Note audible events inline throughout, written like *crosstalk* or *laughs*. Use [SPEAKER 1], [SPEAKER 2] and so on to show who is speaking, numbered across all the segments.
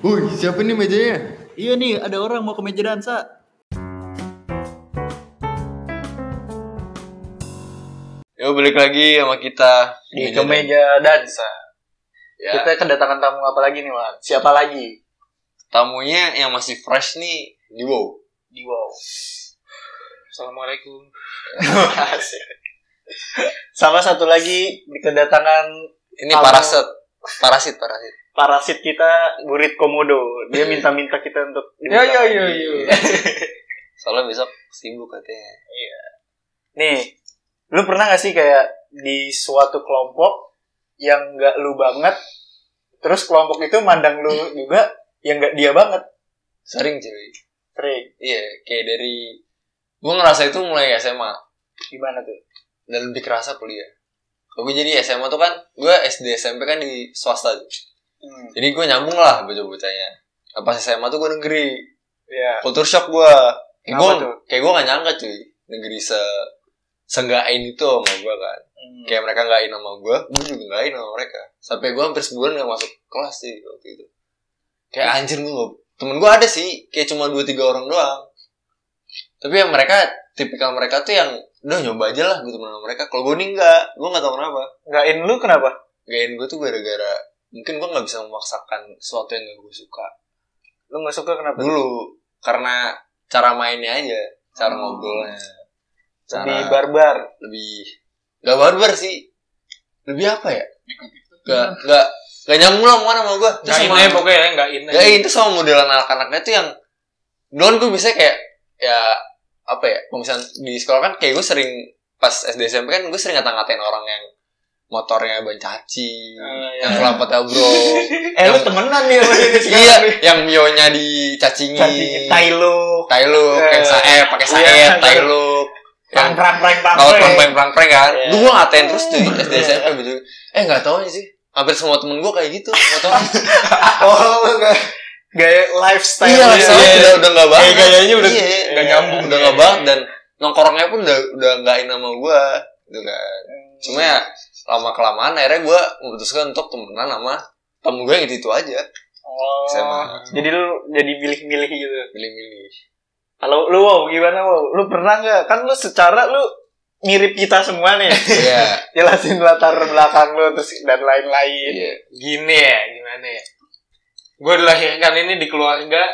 [SPEAKER 1] Woi, siapa nih mejanya?
[SPEAKER 2] Iya nih, ada orang mau ke meja dansa.
[SPEAKER 1] Yo balik lagi sama kita
[SPEAKER 2] Di ke meja dansa.
[SPEAKER 1] Ya,
[SPEAKER 2] Kita kedatangan tamu apa lagi nih, Wan? Siapa lagi?
[SPEAKER 1] tamunya yang masih fresh nih di wow.
[SPEAKER 2] Di wow.
[SPEAKER 3] Assalamualaikum. *laughs*
[SPEAKER 2] Sama satu lagi di kedatangan
[SPEAKER 1] Ini
[SPEAKER 2] Tamu.
[SPEAKER 1] parasit, parasit, parasit.
[SPEAKER 2] Parasit kita Gurit Komodo. Dia *laughs* minta-minta kita untuk
[SPEAKER 3] Ya ya ya ya. *laughs*
[SPEAKER 1] Soalnya besok sibuk katanya.
[SPEAKER 2] Nih, lu pernah gak sih kayak di suatu kelompok yang gak lu banget, terus kelompok itu mandang lu *laughs* juga yang gak dia banget?
[SPEAKER 1] Sering cuy.
[SPEAKER 2] Sering.
[SPEAKER 1] Iya, kayak dari gue ngerasa itu mulai SMA
[SPEAKER 2] Gimana tuh?
[SPEAKER 1] dan lebih kerasa kuliah. Gue jadi SMA tuh kan, gue SD SMP kan di swasta.
[SPEAKER 2] Hmm.
[SPEAKER 1] Jadi gue nyambung lah bocah-bocahnya. Nah, Pas SMA tuh gue negeri.
[SPEAKER 2] Ya.
[SPEAKER 1] Culture shock gue. Kayak gue kayak gue gak nyangka cuy. Negeri se senggain itu sama gue kan.
[SPEAKER 2] Hmm.
[SPEAKER 1] Kayak mereka nggain sama gue, gue juga nggain sama mereka. Sampai gue hampir sebulan gak masuk kelas sih waktu itu. Kayak anjir gue Temen gue ada sih, kayak cuma 2-3 orang doang. Tapi yang mereka, tipikal mereka tuh yang, udah nyoba aja lah gue temen sama mereka. Kalau gue nih enggak, gue gak tau kenapa.
[SPEAKER 2] Gain lu kenapa?
[SPEAKER 1] Gain gue tuh gara-gara, mungkin gue gak bisa memaksakan sesuatu yang gak gue suka.
[SPEAKER 2] Lu gak suka kenapa?
[SPEAKER 1] Dulu, karena cara mainnya aja, cara
[SPEAKER 2] Hmm.
[SPEAKER 1] ngobrolnya. Cara
[SPEAKER 2] Lebih barbar.
[SPEAKER 1] lebih gak barbar sih lebih apa ya gak gak gak nyambung lah mana sama gue
[SPEAKER 3] Nggak in aja pokoknya ya, nggak in aja.
[SPEAKER 1] gak itu sama modelan anak-anaknya tuh yang don gue bisa kayak ya apa ya kalau misalnya di sekolah kan kayak gue sering pas SD SMP kan gue sering ngata-ngatain orang yang motornya ban caci yang
[SPEAKER 2] iya.
[SPEAKER 1] kelapatnya bro *laughs*
[SPEAKER 2] Eh lu temenan nih sama dia
[SPEAKER 1] iya yang mionya dicacingin
[SPEAKER 2] Cantik, tai lu.
[SPEAKER 1] tai lu kayak
[SPEAKER 2] Eh,
[SPEAKER 1] saep pakai saep
[SPEAKER 2] iya.
[SPEAKER 1] tai lu
[SPEAKER 2] Prang
[SPEAKER 1] yang
[SPEAKER 2] prang prang prang.
[SPEAKER 1] kalau
[SPEAKER 2] prang.
[SPEAKER 1] prank prank prank prank kan
[SPEAKER 2] Iya.
[SPEAKER 1] dulu gue ngatain terus tuh di SD SMP gitu eh nggak tahu sih hampir semua temen gue kayak gitu tahu *laughs*
[SPEAKER 2] Oh, gaya lifestyle.
[SPEAKER 1] iya
[SPEAKER 3] iya.
[SPEAKER 1] udah udah nggak banget
[SPEAKER 3] gayanya udah
[SPEAKER 1] Iya,
[SPEAKER 3] nggak nyambung.
[SPEAKER 1] udah nggak banget dan nongkrongnya pun udah udah nggak sama gue gitu kan cuma ya lama kelamaan akhirnya gue memutuskan untuk temenan sama temen gue yang itu itu aja
[SPEAKER 2] Oh.
[SPEAKER 1] SMA.
[SPEAKER 2] Jadi lu jadi milih-milih gitu.
[SPEAKER 1] milih-milih
[SPEAKER 2] Kalau lu wow gimana wow? Lu pernah nggak? Kan lu secara lu mirip kita semua nih.
[SPEAKER 1] iya *laughs*
[SPEAKER 2] Jelasin latar belakang lu terus dan lain-lain.
[SPEAKER 1] iya
[SPEAKER 3] Gini ya, gimana ya? Gue dilahirkan ini di keluarga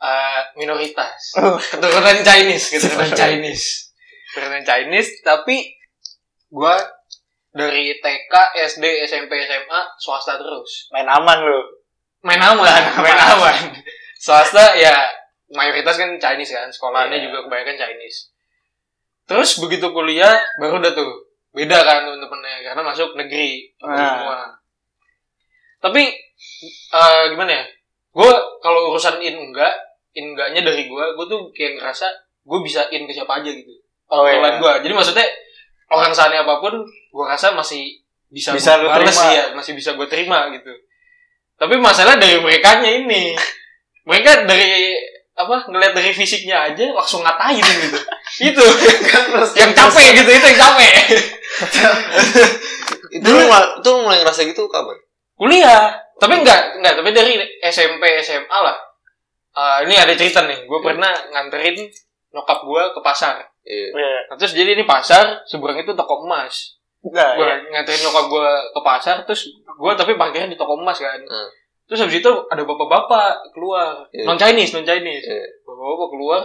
[SPEAKER 3] eh, minoritas. *laughs* Keturunan Chinese, keturunan Chinese. Keturunan Chinese, tapi gue dari TK, SD, SMP, SMA swasta terus.
[SPEAKER 2] Main aman lu.
[SPEAKER 3] Main *laughs* aman, main aman. Swasta ya mayoritas kan Chinese kan, sekolahannya
[SPEAKER 2] Iya.
[SPEAKER 3] juga kebanyakan Chinese. Terus begitu kuliah baru udah tuh beda kan temen-temennya karena masuk negeri
[SPEAKER 2] Nah.
[SPEAKER 3] semua. Tapi eh, gimana ya? Gue kalau urusan in enggak, in enggaknya dari gue, gue tuh kayak ngerasa gue bisa in ke siapa aja gitu.
[SPEAKER 2] Oh iya.
[SPEAKER 3] gue. Jadi maksudnya orang sana apa pun, gue rasa masih bisa,
[SPEAKER 2] Bisa
[SPEAKER 3] gua bales
[SPEAKER 2] terima.
[SPEAKER 3] ya, masih bisa gue terima gitu. Tapi masalah dari mereka ini, mereka dari apa ngeliat dari fisiknya aja langsung ngatain gitu. *laughs* itu yang capek gitu itu yang capek. *laughs*
[SPEAKER 1] itu lu mulai- itu lu mulai ngerasa gitu kapan
[SPEAKER 3] Kuliah, tapi enggak enggak tapi dari SMP SMA lah. Eh, ini ada cerita nih, gue pernah nganterin nyokap gue ke pasar.
[SPEAKER 1] Iya
[SPEAKER 2] Iya.
[SPEAKER 3] Nah, terus jadi ini pasar seberang itu toko emas.
[SPEAKER 2] Enggak.
[SPEAKER 3] gue
[SPEAKER 2] ya.
[SPEAKER 3] nganterin nyokap gue ke pasar terus gue tapi parkirnya di toko emas kan
[SPEAKER 1] Hmm.
[SPEAKER 3] terus habis itu ada bapak-bapak keluar
[SPEAKER 1] Iya.
[SPEAKER 3] non Chinese non Chinese
[SPEAKER 1] Iya.
[SPEAKER 3] bapak-bapak keluar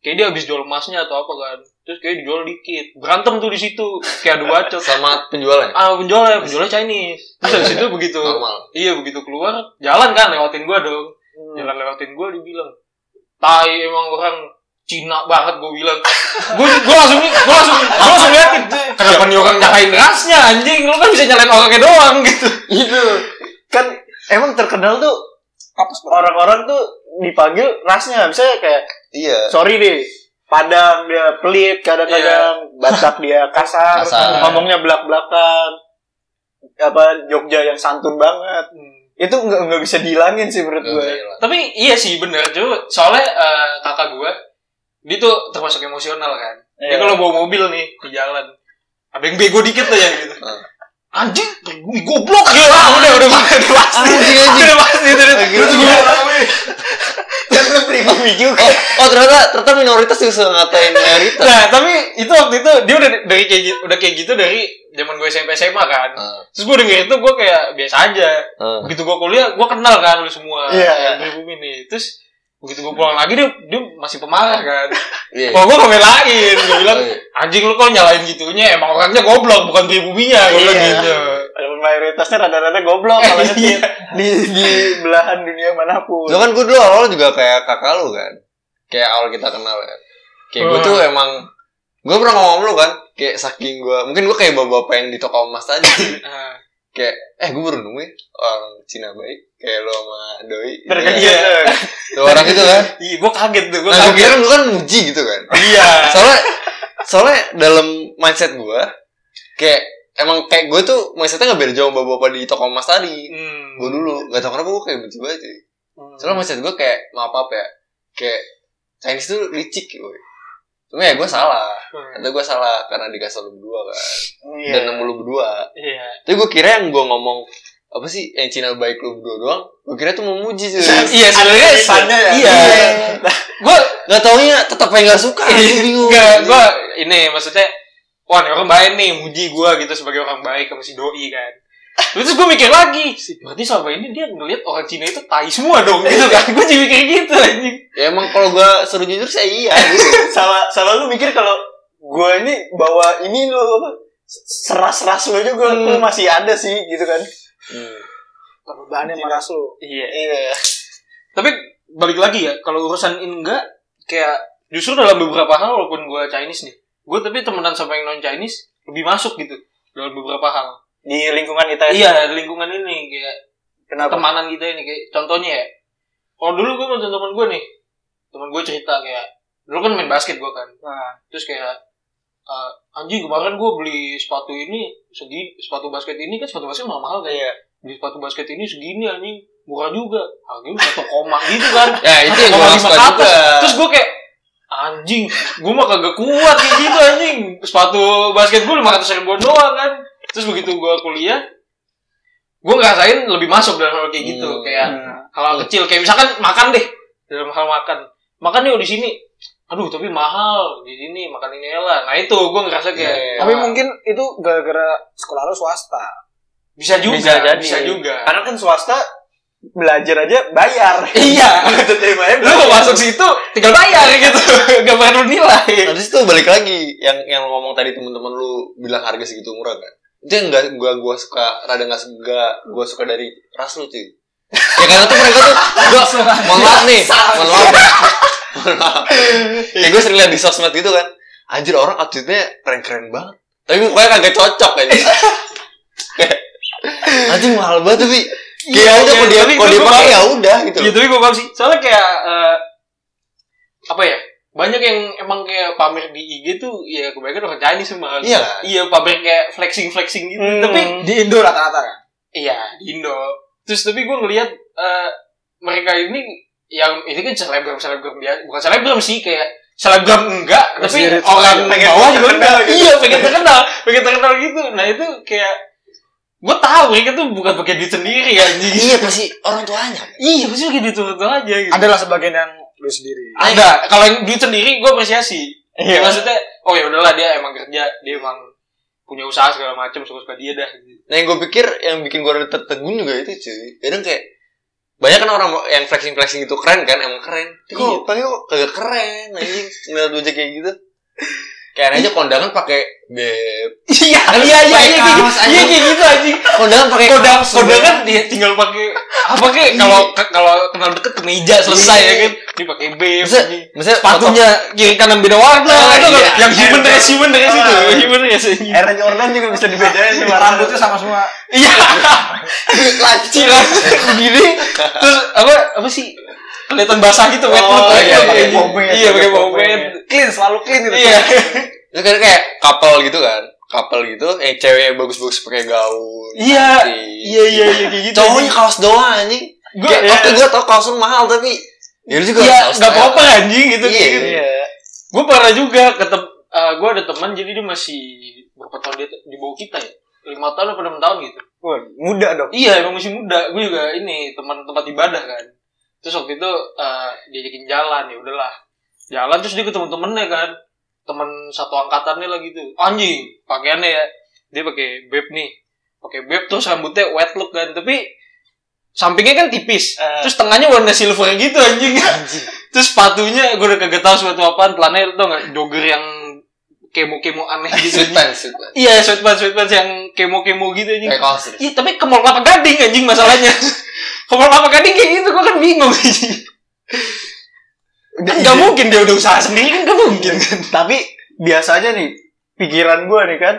[SPEAKER 3] kayak dia habis jual emasnya atau apa kan terus kayak dijual dikit berantem tuh di situ kayak adu bacot *laughs*
[SPEAKER 1] sama penjualnya
[SPEAKER 3] ah penjualnya penjualnya Chinese terus habis itu begitu
[SPEAKER 1] normal
[SPEAKER 3] iya begitu keluar jalan kan lewatin gue dong
[SPEAKER 2] Hmm.
[SPEAKER 3] jalan lewatin gue dibilang tai emang orang Cina banget gue bilang. *laughs* Gue gue langsung gue langsung gue langsung liatin. Kenapa nih orang nyalain rasnya anjing? Lu kan bisa nyalain orangnya doang gitu.
[SPEAKER 2] Itu kan emang terkenal tuh orang-orang tuh dipanggil rasnya. Misalnya kayak
[SPEAKER 1] iya.
[SPEAKER 2] Sorry deh Padang dia pelit kadang-kadang Batak dia kasar,
[SPEAKER 1] Kasar.
[SPEAKER 2] ngomongnya belak-belakan apa Jogja yang santun banget. Itu nggak nggak bisa dihilangin sih menurut gue
[SPEAKER 3] tapi iya sih bener cuy soalnya eh, kakak gue dia tuh termasuk emosional kan dia
[SPEAKER 2] Iya.
[SPEAKER 3] kalau bawa mobil nih di jalan ada yang bego dikit tuh ya gitu
[SPEAKER 1] Hmm.
[SPEAKER 3] anjing gue goblok ya ah, udah udah udah pasti
[SPEAKER 1] Anjing, anjing.
[SPEAKER 3] udah pasti udah
[SPEAKER 1] Akhirnya
[SPEAKER 2] pribumi juga.
[SPEAKER 1] oh, oh ternyata ternyata minoritas juga suka ngatain mayoritas
[SPEAKER 3] Nah, tapi itu waktu itu dia udah dari kayak gitu, udah kayak gitu dari zaman gue SMP SMA kan.
[SPEAKER 1] Ah,
[SPEAKER 3] Terus gue denger itu gue kayak biasa aja.
[SPEAKER 1] ah.
[SPEAKER 3] Begitu gue kuliah, gue kenal kan lu semua.
[SPEAKER 2] Iya.
[SPEAKER 3] Yang pribumi nih. Terus begitu gue pulang lagi dia dia masih pemarah kan.
[SPEAKER 1] Iya.
[SPEAKER 3] Oh, gue ngebelain. Gue bilang,
[SPEAKER 1] Oh, iya.
[SPEAKER 3] anjing lu kok nyalain gitunya. Emang orangnya goblok, bukan pribuminya. Gue bilang
[SPEAKER 2] Iya.
[SPEAKER 3] gitu.
[SPEAKER 2] Mayoritasnya rada-rada goblok *laughs* kalau
[SPEAKER 3] iya.
[SPEAKER 2] di di belahan dunia mana pun.
[SPEAKER 1] Lu kan gue dulu awal juga kayak kakak lu kan. Kayak awal kita kenal kan. Kayak gue
[SPEAKER 3] Hmm.
[SPEAKER 1] tuh emang gue pernah ngomong sama lu kan. Kayak saking gue mungkin gue kayak bapak-bapak yang di toko emas tadi.
[SPEAKER 3] Ah.
[SPEAKER 1] kayak eh gue baru nemu ya orang Cina baik kayak lo sama Doi.
[SPEAKER 2] Berkat
[SPEAKER 1] Iya.
[SPEAKER 2] dia. *laughs*
[SPEAKER 1] Tuh orang itu kan.
[SPEAKER 3] Iya, gue kaget tuh. Gue
[SPEAKER 1] Nah
[SPEAKER 3] kaget.
[SPEAKER 1] kira lu kan muji gitu kan.
[SPEAKER 3] Iya.
[SPEAKER 1] Soalnya soalnya dalam mindset gue kayak emang kayak gue tuh mindsetnya nggak beda jauh sama bapak di toko emas tadi.
[SPEAKER 3] Hmm.
[SPEAKER 1] Gue dulu gak tau kenapa gue kayak benci banget sih. Soalnya mindset gue kayak maaf apa ya kayak Chinese tuh licik gue. Cuma ya gue salah.
[SPEAKER 3] Hmm.
[SPEAKER 1] Atau gue salah karena dikasih lu berdua kan.
[SPEAKER 2] Iya.
[SPEAKER 1] Dan nemu lu berdua.
[SPEAKER 3] Iya.
[SPEAKER 1] Tapi gue kira yang gue ngomong apa sih yang Cina baik lu berdua doang. Gue kira tuh memuji sih.
[SPEAKER 3] Iya, sebenarnya
[SPEAKER 2] Kesannya ya.
[SPEAKER 3] Iya. *laughs* Gue
[SPEAKER 1] Gak taunya tetap yang gak suka. Gue bingung.
[SPEAKER 3] Enggak, gue ini maksudnya wah ini orang baik nih muji gue gitu sebagai orang baik sama si doi kan terus gue mikir lagi berarti selama ini dia ngeliat orang Cina itu tai semua dong gitu kan gue jadi mikir gitu anjing
[SPEAKER 1] Ya emang kalau gue suruh jujur saya iya. *laughs*
[SPEAKER 2] salah salah lu mikir kalau gue ini bawa ini lo apa seras-ras lo juga
[SPEAKER 3] Hmm.
[SPEAKER 2] lu masih ada sih gitu kan
[SPEAKER 1] Hmm.
[SPEAKER 2] perbedaannya maras lo
[SPEAKER 3] iya.
[SPEAKER 2] Iya.
[SPEAKER 3] Tapi balik lagi ya kalau urusan ini enggak kayak justru dalam beberapa hal walaupun gue Chinese nih gue tapi temenan sama yang non Chinese lebih masuk gitu dalam beberapa hal.
[SPEAKER 2] Di lingkungan ITS
[SPEAKER 3] iya di lingkungan ini kayak
[SPEAKER 2] kenapa?
[SPEAKER 3] temanan kita ini kayak contohnya ya kalau dulu gue sama teman gue nih teman gue cerita kayak dulu kan main basket gue kan.
[SPEAKER 2] Nah,
[SPEAKER 3] terus kayak eh, anjing kemarin gue beli sepatu ini segini sepatu basket ini kan sepatu basket mahal mahal kan?
[SPEAKER 2] Iya.
[SPEAKER 3] Beli sepatu basket ini segini anjing. Murah juga. Harganya satu koma gitu kan? *laughs*
[SPEAKER 1] Ya itu yang gue
[SPEAKER 3] 1,5
[SPEAKER 1] suka juga.
[SPEAKER 3] terus gue kayak anjing gue mah kagak kuat kayak gitu anjing. Sepatu basket gue lima ratus ribuan doang kan? Terus begitu gue kuliah gue ngerasain lebih masuk dalam hal kayak gitu
[SPEAKER 1] Hmm.
[SPEAKER 3] kayak
[SPEAKER 2] Nah,
[SPEAKER 3] hal kecil. Kayak misalkan makan deh. Dalam hal makan. Makan yuk di sini aduh tapi mahal. Di sini makan ini lah nah itu gue ngerasa kayak
[SPEAKER 1] Iya.
[SPEAKER 2] tapi
[SPEAKER 3] wah,
[SPEAKER 2] mungkin itu gara-gara sekolah lu swasta.
[SPEAKER 3] Bisa juga
[SPEAKER 2] Bisa jadi.
[SPEAKER 3] bisa juga.
[SPEAKER 2] Karena kan swasta belajar aja bayar. *laughs*
[SPEAKER 3] Iya. *laughs*
[SPEAKER 2] Ya
[SPEAKER 3] lu mau masuk situ tinggal bayar gitu. *laughs* Gak perlu nilai.
[SPEAKER 1] Nah, terus tuh balik lagi. Yang yang lu ngomong tadi temen-temen lu bilang harga segitu murah kan. Itu yang gak gua gua suka rada gak suka gua suka dari ras lu cuy. Ya karena tuh mereka tuh gua mohon maaf nih, mohon maaf. Ya. Ya gue sering lihat di sosmed gitu kan. Anjir orang outfitnya keren-keren banget. Tapi mukanya kagak cocok aja. *laughs* Kayak anjing mahal banget tapi
[SPEAKER 3] Iya,
[SPEAKER 1] kayak udah
[SPEAKER 3] iya,
[SPEAKER 1] kalau dia
[SPEAKER 3] tapi
[SPEAKER 1] kalau dia pakai ya udah gitu.
[SPEAKER 3] Iya tapi gue paham sih soalnya kayak eh, apa ya banyak yang emang kayak pamer di IG tuh ya kebanyakan orang Chinese semua
[SPEAKER 1] Iya kan?
[SPEAKER 3] iya pamer kayak flexing flexing gitu
[SPEAKER 2] Hmm.
[SPEAKER 3] tapi
[SPEAKER 2] di Indo rata-rata kan
[SPEAKER 3] Iya, di Indo. Terus tapi gue ngelihat eh, mereka ini yang ini kan selebgram selebgram dia bukan selebgram sih kayak selebgram enggak tapi orang
[SPEAKER 2] pengen
[SPEAKER 3] bawah juga enggak
[SPEAKER 2] gitu.
[SPEAKER 3] iya pengen terkenal pengen terkenal gitu nah itu kayak gue tahu mereka tuh bukan pakai duit sendiri anjing
[SPEAKER 1] Iya pasti orang tuanya.
[SPEAKER 3] iya pasti pakai duit itu aja gitu
[SPEAKER 2] adalah sebagian yang lu sendiri
[SPEAKER 3] ada kalau yang duit sendiri gue apresiasi
[SPEAKER 2] Iya.
[SPEAKER 3] Ya, maksudnya oh ya udahlah dia emang kerja dia emang punya usaha segala macam suka suka dia dah gitu.
[SPEAKER 1] Nah yang gue pikir yang bikin gue tertegun juga itu cuy. Kadang kayak banyak kan orang yang flexing flexing itu keren kan emang keren. Tapi
[SPEAKER 3] Iya.
[SPEAKER 1] Kok pakai kok kagak keren anjing ngeliat wajah kayak gitu. Kayak aneh aja kondangan pakai beb.
[SPEAKER 3] iya iya iya iya kayak gitu iya kayak gitu anjing.
[SPEAKER 1] Kondangan pakai
[SPEAKER 3] kodang
[SPEAKER 1] kaos,
[SPEAKER 3] kan dia tinggal pakai apa kayak kalau kalau kenal deket ke meja selesai ya kan? Dia pakai beb
[SPEAKER 1] maksudnya
[SPEAKER 3] sepatunya kiri kanan beda warna.
[SPEAKER 1] Oh,
[SPEAKER 3] itu
[SPEAKER 1] iya.
[SPEAKER 3] yang human dress human dress itu
[SPEAKER 2] Ah.
[SPEAKER 3] human dress anjing.
[SPEAKER 2] Air Jordan juga bisa dibedain sama rambutnya sama semua.
[SPEAKER 3] Iya. *laughs* Lancir begini terus apa apa sih kelihatan basah gitu wet
[SPEAKER 2] Oh,
[SPEAKER 3] mood.
[SPEAKER 1] iya, pakai
[SPEAKER 2] pomade.
[SPEAKER 3] iya pakai
[SPEAKER 2] pomade. clean selalu clean gitu
[SPEAKER 3] iya *laughs*
[SPEAKER 1] Itu kan kayak couple gitu kan. Couple gitu, yang cewek yang bagus-bagus pakai gaun.
[SPEAKER 3] iya iya iya iya kayak gitu
[SPEAKER 1] Cowoknya kaos doang anjing. Kayak,
[SPEAKER 3] iya.
[SPEAKER 1] oke gue tau kaos mahal tapi ya juga
[SPEAKER 3] iya nggak apa-apa anjing gitu
[SPEAKER 1] Iya.
[SPEAKER 3] gitu.
[SPEAKER 2] iya
[SPEAKER 3] gue pernah juga ketemu gue ada teman jadi dia masih berapa tahun dia di bawah kita ya lima tahun atau enam tahun gitu
[SPEAKER 2] Wah, muda dong
[SPEAKER 3] iya emang masih muda gue juga ini teman tempat ibadah kan terus waktu itu eh, diajakin jalan ya udahlah. Jalan terus dia ketemu temennya kan. Temen satu angkatannya lagi tuh. Anjing pakaiannya ya. Dia pakai beb nih. Pakai beb terus rambutnya wet look kan. Tapi sampingnya kan tipis.
[SPEAKER 2] Eh.
[SPEAKER 3] terus tengahnya warna silver gitu anjing. *laughs* Terus sepatunya gue udah kagak tahu sepatu apaan. Telannya tau gak jogger yang kemo-kemo aneh gitu
[SPEAKER 1] Sweatpants, sweatpants.
[SPEAKER 3] iya sweatpants sweatpants yang kemo-kemo gitu anjing.
[SPEAKER 1] Kayak kaos terus.
[SPEAKER 3] Iya, tapi ke mall kelapa gading anjing masalahnya. *laughs* mall kelapa gading kayak gitu, gua kan bingung anjing. Kan gak mungkin dia udah usaha sendiri kan gak mungkin kan.
[SPEAKER 2] Tapi biasanya nih pikiran gue nih kan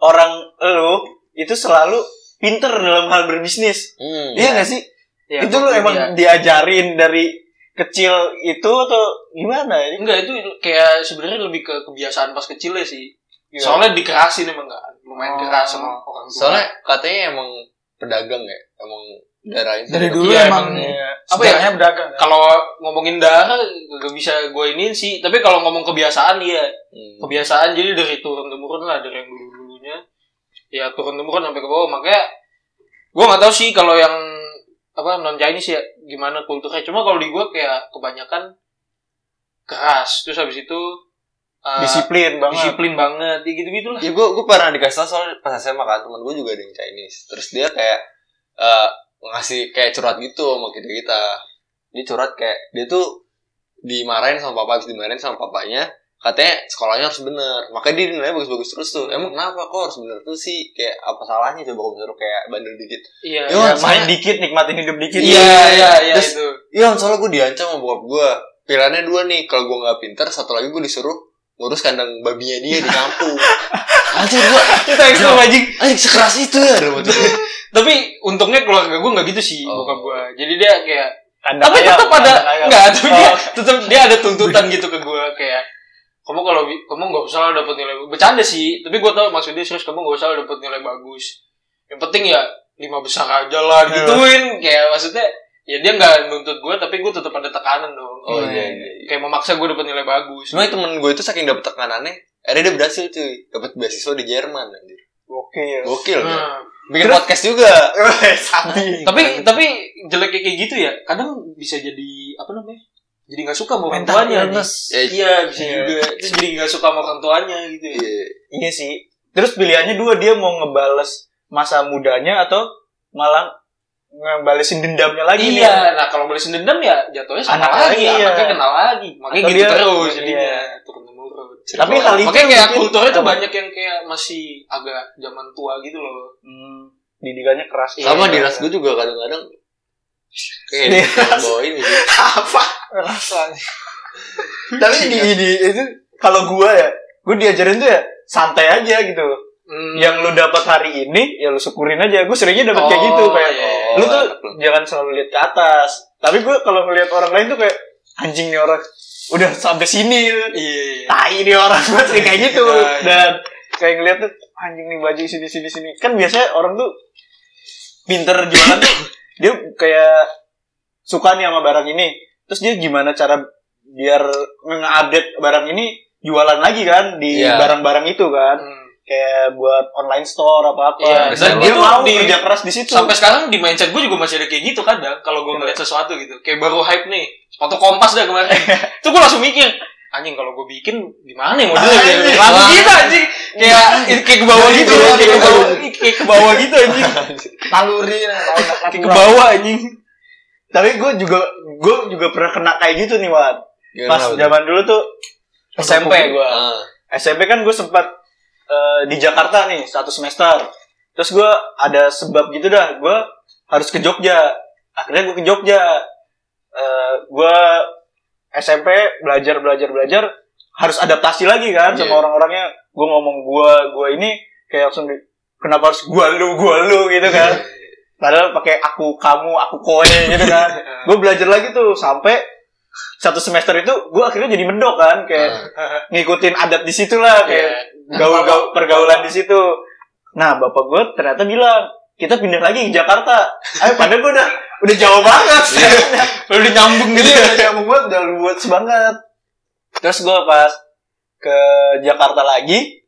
[SPEAKER 2] orang lu itu selalu pinter dalam hal berbisnis.
[SPEAKER 1] Hmm.
[SPEAKER 2] Iya gak sih?
[SPEAKER 3] Ya,
[SPEAKER 2] itu lu
[SPEAKER 3] pokoknya
[SPEAKER 2] emang
[SPEAKER 3] dia-
[SPEAKER 2] diajarin dari kecil itu atau gimana?
[SPEAKER 3] enggak itu kayak sebenarnya lebih ke kebiasaan pas kecilnya sih.
[SPEAKER 2] Iya.
[SPEAKER 3] Soalnya dikerasin emang kan, lumayan
[SPEAKER 2] Oh.
[SPEAKER 3] keras sama orang tua.
[SPEAKER 1] Soalnya katanya emang pedagang ya, emang darahnya
[SPEAKER 4] Dari dulu
[SPEAKER 3] Iya,
[SPEAKER 4] emang
[SPEAKER 2] Iya.
[SPEAKER 3] Apa ya?
[SPEAKER 4] berdagang. kan?
[SPEAKER 3] kalau ngomongin darah gak bisa gue iniin sih, tapi kalau ngomong kebiasaan iya.
[SPEAKER 1] Hmm.
[SPEAKER 3] kebiasaan jadi dari turun temurun lah dari yang dulu dulunya ya turun temurun sampai ke bawah makanya gue nggak tahu sih kalau yang apa non Chinese ya gimana kulturnya cuma kalau di gue kayak kebanyakan keras terus habis itu uh,
[SPEAKER 2] Disiplin banget.
[SPEAKER 3] disiplin banget ya gitu gitulah
[SPEAKER 1] Ya gue gue pernah dikasih tau soal pas SMA kan teman gue juga ada yang Chinese. Terus dia kayak eh, ngasih kayak curhat gitu sama kita kita. Dia curhat kayak dia tuh dimarahin sama papa, habis dimarahin sama papanya. Katanya sekolahnya harus bener. Makanya dia nilainya bagus-bagus terus tuh. Emang kenapa kok harus bener tuh sih? Kayak apa salahnya coba kalau misalnya kayak bandel dikit.
[SPEAKER 3] iya
[SPEAKER 2] Ya,
[SPEAKER 1] soalnya-
[SPEAKER 2] main dikit nikmatin hidup dikit.
[SPEAKER 3] iya iya iya
[SPEAKER 1] Terus-
[SPEAKER 3] itu
[SPEAKER 1] Iya soalnya gue diancam sama bokap gue. Pilihannya dua nih. Kalau gue nggak pinter, satu lagi gue disuruh ngurus kandang babinya dia di kampung. *laughs* Anjir gue
[SPEAKER 3] itu ekstrim anjing
[SPEAKER 1] Anjing sekeras itu ya dalam gua.
[SPEAKER 3] tapi untungnya keluarga gue nggak gitu sih
[SPEAKER 1] Oh.
[SPEAKER 3] bokap gue jadi dia kayak
[SPEAKER 2] Kandang
[SPEAKER 3] tapi tetap ada enggak tapi dia
[SPEAKER 2] Oh.
[SPEAKER 3] tetap dia ada tuntutan gitu ke gue kayak kamu kalau kamu nggak usah dapat nilai bercanda sih tapi gue tau maksudnya serius kamu nggak usah dapat nilai bagus yang penting ya lima besar aja lah
[SPEAKER 2] Iya.
[SPEAKER 3] gituin kayak maksudnya ya dia nggak nuntut gue tapi gue tetap ada tekanan dong
[SPEAKER 1] Oh iya iya. iya.
[SPEAKER 3] kayak memaksa gue dapat nilai bagus
[SPEAKER 1] Cuma temen gue itu saking dapet tekanannya, akhirnya dia berhasil cuy, dapet beasiswa di Jerman anjir.
[SPEAKER 2] Oke.
[SPEAKER 1] Gokil kan?
[SPEAKER 3] Nah,
[SPEAKER 1] Bikin podcast juga. *laughs*
[SPEAKER 2] Sabi.
[SPEAKER 3] tapi tapi jeleknya kayak gitu ya kadang bisa jadi apa namanya jadi nggak suka sama orang tuanya.
[SPEAKER 1] Ya,
[SPEAKER 3] iya bisa
[SPEAKER 2] Iya.
[SPEAKER 3] juga terus jadi nggak suka sama orang tuanya gitu ya
[SPEAKER 1] Iya.
[SPEAKER 2] Iya sih. Terus pilihannya dua dia mau ngebales masa mudanya atau malah ngebalesin dendamnya lagi nih.
[SPEAKER 3] iya nah kalau balesin dendam ya jatuhnya sama
[SPEAKER 2] Anak
[SPEAKER 3] lagi,
[SPEAKER 2] lagi, iya.
[SPEAKER 3] anaknya kenal lagi makanya
[SPEAKER 2] Atau
[SPEAKER 3] gitu
[SPEAKER 2] dia-
[SPEAKER 3] terus
[SPEAKER 2] iya.
[SPEAKER 3] jadinya turun temurun
[SPEAKER 2] Tapi hal itu
[SPEAKER 3] makanya kayak kulturnya tuh banyak yang kayak masih agak zaman tua gitu loh
[SPEAKER 2] Hmm, didikannya keras.
[SPEAKER 3] Iya.
[SPEAKER 1] Sama di ras gue juga kadang-kadang kayak
[SPEAKER 2] Iya.
[SPEAKER 1] di *laughs* bawa ini
[SPEAKER 2] apa rasanya *laughs* tapi di, di itu kalau gua ya gua diajarin tuh ya santai aja gitu
[SPEAKER 3] Hmm.
[SPEAKER 2] yang lu dapat hari ini ya lu syukurin aja gue seringnya dapat kayak
[SPEAKER 3] Oh,
[SPEAKER 2] gitu kayak
[SPEAKER 3] iya, iya.
[SPEAKER 2] Lu tuh
[SPEAKER 1] enak lu.
[SPEAKER 2] jangan selalu lihat ke atas tapi gue kalau ngelihat orang lain tuh kayak anjing nih orang udah sampai sini
[SPEAKER 3] iya iya.
[SPEAKER 2] tai nih orang *laughs* gue sering kayak gitu
[SPEAKER 3] Iya, iya.
[SPEAKER 2] dan kayak ngeliat tuh anjing nih baju sini sini sini kan biasanya orang tuh pinter jualan tuh *coughs* dia kayak suka nih sama barang ini terus dia gimana cara biar nge-update barang ini jualan lagi kan di
[SPEAKER 1] Iya.
[SPEAKER 2] barang-barang itu kan
[SPEAKER 3] Hmm.
[SPEAKER 2] Kayak buat online store apa apa
[SPEAKER 3] Iya,
[SPEAKER 1] dan
[SPEAKER 2] dia
[SPEAKER 3] itu
[SPEAKER 2] mau
[SPEAKER 3] di-
[SPEAKER 2] kerja keras di situ.
[SPEAKER 3] Sampai sekarang di mindset gue juga masih ada kayak gitu kadang kalau gue ngeliat sesuatu gitu. Kayak baru hype nih sepatu kompas dah kemarin. *laughs* Itu gue langsung mikir anjing kalau gue bikin gimana ya modelnya?
[SPEAKER 2] Anjing.
[SPEAKER 3] langsung gitu anjing. Kayak kayak ke bawah gitu
[SPEAKER 1] Iya,
[SPEAKER 3] kayak ke
[SPEAKER 1] iya.
[SPEAKER 3] bawah kayak ke bawah gitu anjing. *laughs*
[SPEAKER 4] Naluri lah.
[SPEAKER 3] kayak ke bawah anjing.
[SPEAKER 2] Tapi gue juga gue juga pernah kena kayak gitu nih Wan
[SPEAKER 1] Gimana,
[SPEAKER 2] pas zaman dulu tuh SMP gue
[SPEAKER 1] Ah,
[SPEAKER 2] SMP kan gue sempat eh, di Jakarta nih satu semester. Terus gue ada sebab gitu dah, gue harus ke Jogja. Akhirnya gue ke Jogja. Eh, gue SMP belajar belajar belajar harus adaptasi lagi kan sama
[SPEAKER 1] Iya.
[SPEAKER 2] orang-orangnya. Gue ngomong gue gue ini kayak langsung di, kenapa harus gue lu gue lu gitu kan. Padahal pakai aku kamu aku kowe gitu kan. *laughs* gue belajar lagi tuh sampai satu semester itu gue akhirnya jadi mendok kan kayak ngikutin adat di situ lah kayak gaul gaul pergaulan di situ. Nah bapak gue ternyata bilang kita pindah lagi ke Jakarta. Ayo padahal gue udah udah jauh banget. *laughs*
[SPEAKER 3] udah nyambung gitu
[SPEAKER 2] Iya udah nyambung banget udah luas banget. Terus gue pas ke Jakarta lagi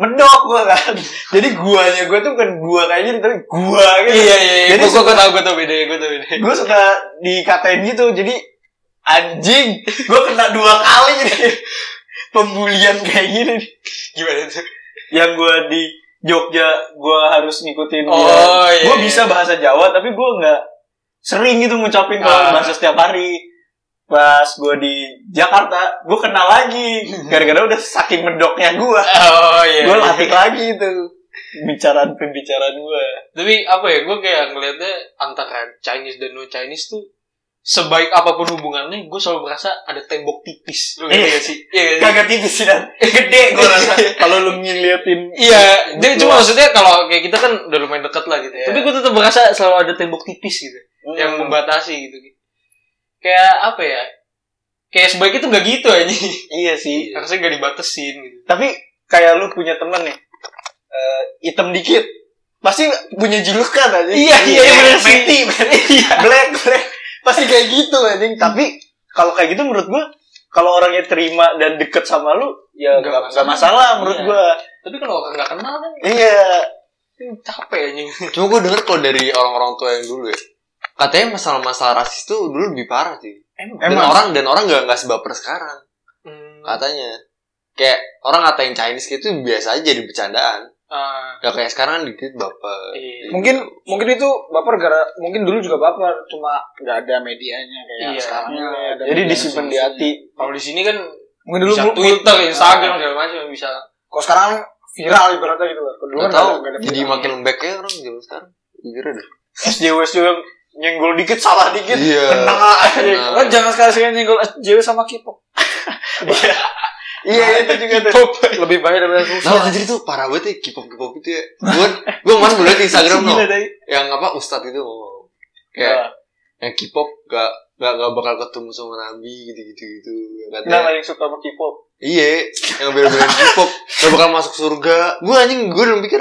[SPEAKER 2] medok gua kan *laughs* jadi guanya gua tuh bukan gua kayak gini tapi gua gitu
[SPEAKER 3] Iya iya iya.
[SPEAKER 2] Jadi
[SPEAKER 3] Gue gue tau gue tau beda gue tau beda.
[SPEAKER 2] gue suka dikatain gitu jadi anjing gue kena dua kali nih pembulian kayak gini nih.
[SPEAKER 3] Gimana tuh?
[SPEAKER 2] yang gue di Jogja gue harus ngikutin dia
[SPEAKER 3] Oh, iya,
[SPEAKER 2] gue
[SPEAKER 3] iya.
[SPEAKER 2] bisa bahasa Jawa tapi gue nggak sering gitu ngucapin kalau
[SPEAKER 3] Ah.
[SPEAKER 2] bahasa setiap hari pas gue di Jakarta gue kenal lagi gara-gara udah saking medoknya gue
[SPEAKER 3] Oh iya.
[SPEAKER 2] gue
[SPEAKER 3] iya.
[SPEAKER 2] latih lagi itu pembicaraan pembicaraan gue
[SPEAKER 3] Tapi apa ya? Gue kayak ngelihatnya antara Chinese dan no Chinese tuh sebaik apa pun hubungannya, gue selalu merasa ada tembok tipis. Lu ngerti
[SPEAKER 2] Iya.
[SPEAKER 3] gak sih? Iya gak sih?
[SPEAKER 2] kagak tipis sih dan *laughs* gede gue rasa *laughs* kalau lu ngeliatin
[SPEAKER 3] Iya, dia
[SPEAKER 2] Luas.
[SPEAKER 3] cuma maksudnya kalau kayak kita kan udah lumayan dekat lah gitu.
[SPEAKER 2] Iya.
[SPEAKER 3] Tapi gue tetap merasa selalu ada tembok tipis gitu, yang
[SPEAKER 2] Hmm.
[SPEAKER 3] membatasi gitu. Kayak apa ya? Kayak sebaiknya tuh gak gitu aja. *laughs*
[SPEAKER 2] iya sih
[SPEAKER 3] Harusnya gak dibatesin gitu.
[SPEAKER 2] tapi kayak lu punya temen nih eh, hitam dikit pasti punya julukan aja
[SPEAKER 3] Iya, iya, iya, bener sih.
[SPEAKER 2] Matty, Matty. black black pasti kayak gitu anjing tapi kalau kayak gitu menurut gua kalau orangnya terima dan deket sama lu ya
[SPEAKER 3] Nggak
[SPEAKER 2] nggak nggak
[SPEAKER 3] masalah.
[SPEAKER 2] masalah menurut
[SPEAKER 3] Iya.
[SPEAKER 2] gua
[SPEAKER 3] Tapi kalau orang gak kenal kan
[SPEAKER 2] iya
[SPEAKER 3] capek aja.
[SPEAKER 1] Cuma gue denger kalau dari orang-orang tua yang dulu ya, katanya masalah-masalah rasis tuh dulu lebih parah sih. Dan
[SPEAKER 2] Emang?
[SPEAKER 1] orang dan orang nggak nggak sebaper sekarang
[SPEAKER 3] Hmm.
[SPEAKER 1] katanya. Kayak orang ngatain Chinese gitu biasa aja jadi bercandaan.
[SPEAKER 3] Ah,
[SPEAKER 1] Gak kayak sekarang kan dikit baper.
[SPEAKER 3] Iya.
[SPEAKER 2] mungkin mungkin itu baper gara mungkin dulu juga baper cuma nggak ada medianya kayak
[SPEAKER 3] Iya.
[SPEAKER 2] sekarang
[SPEAKER 3] Iya.
[SPEAKER 2] ada jadi
[SPEAKER 3] Media
[SPEAKER 2] disimpan di hati
[SPEAKER 3] kalau di sini kan
[SPEAKER 2] mungkin dulu
[SPEAKER 3] bisa Twitter, Instagram
[SPEAKER 2] Ah.
[SPEAKER 3] segala macam bisa.
[SPEAKER 2] Kalau sekarang viral ibaratnya gitu kan. Dulu kan
[SPEAKER 1] tau,
[SPEAKER 2] nggak ada-
[SPEAKER 1] jadi
[SPEAKER 2] viral.
[SPEAKER 1] makin lembek ya orang zaman sekarang. Jujur deh.
[SPEAKER 2] SJW SJW nyenggol dikit salah dikit
[SPEAKER 1] Iya.
[SPEAKER 2] kena aja.
[SPEAKER 1] Kena.
[SPEAKER 2] Kan jangan sekali-sekali nyenggol SJW sama K-pop. Iya. *laughs* Iya itu juga tuh. Lebih baik daripada
[SPEAKER 1] Nah,
[SPEAKER 2] susah.
[SPEAKER 1] anjir itu parah banget ya K-pop K-pop itu ya. Gue *laughs* gue kemarin gue liat di Instagram no, yang apa Ustadz itu ngomong kayak yang K-pop gak gak gak bakal ketemu sama Nabi gitu gitu gitu.
[SPEAKER 2] Nah,
[SPEAKER 1] Katanya,
[SPEAKER 2] yang suka sama K-pop.
[SPEAKER 1] iya, yang bela-belain K-pop gak bakal masuk surga. Gue anjing gue udah mikir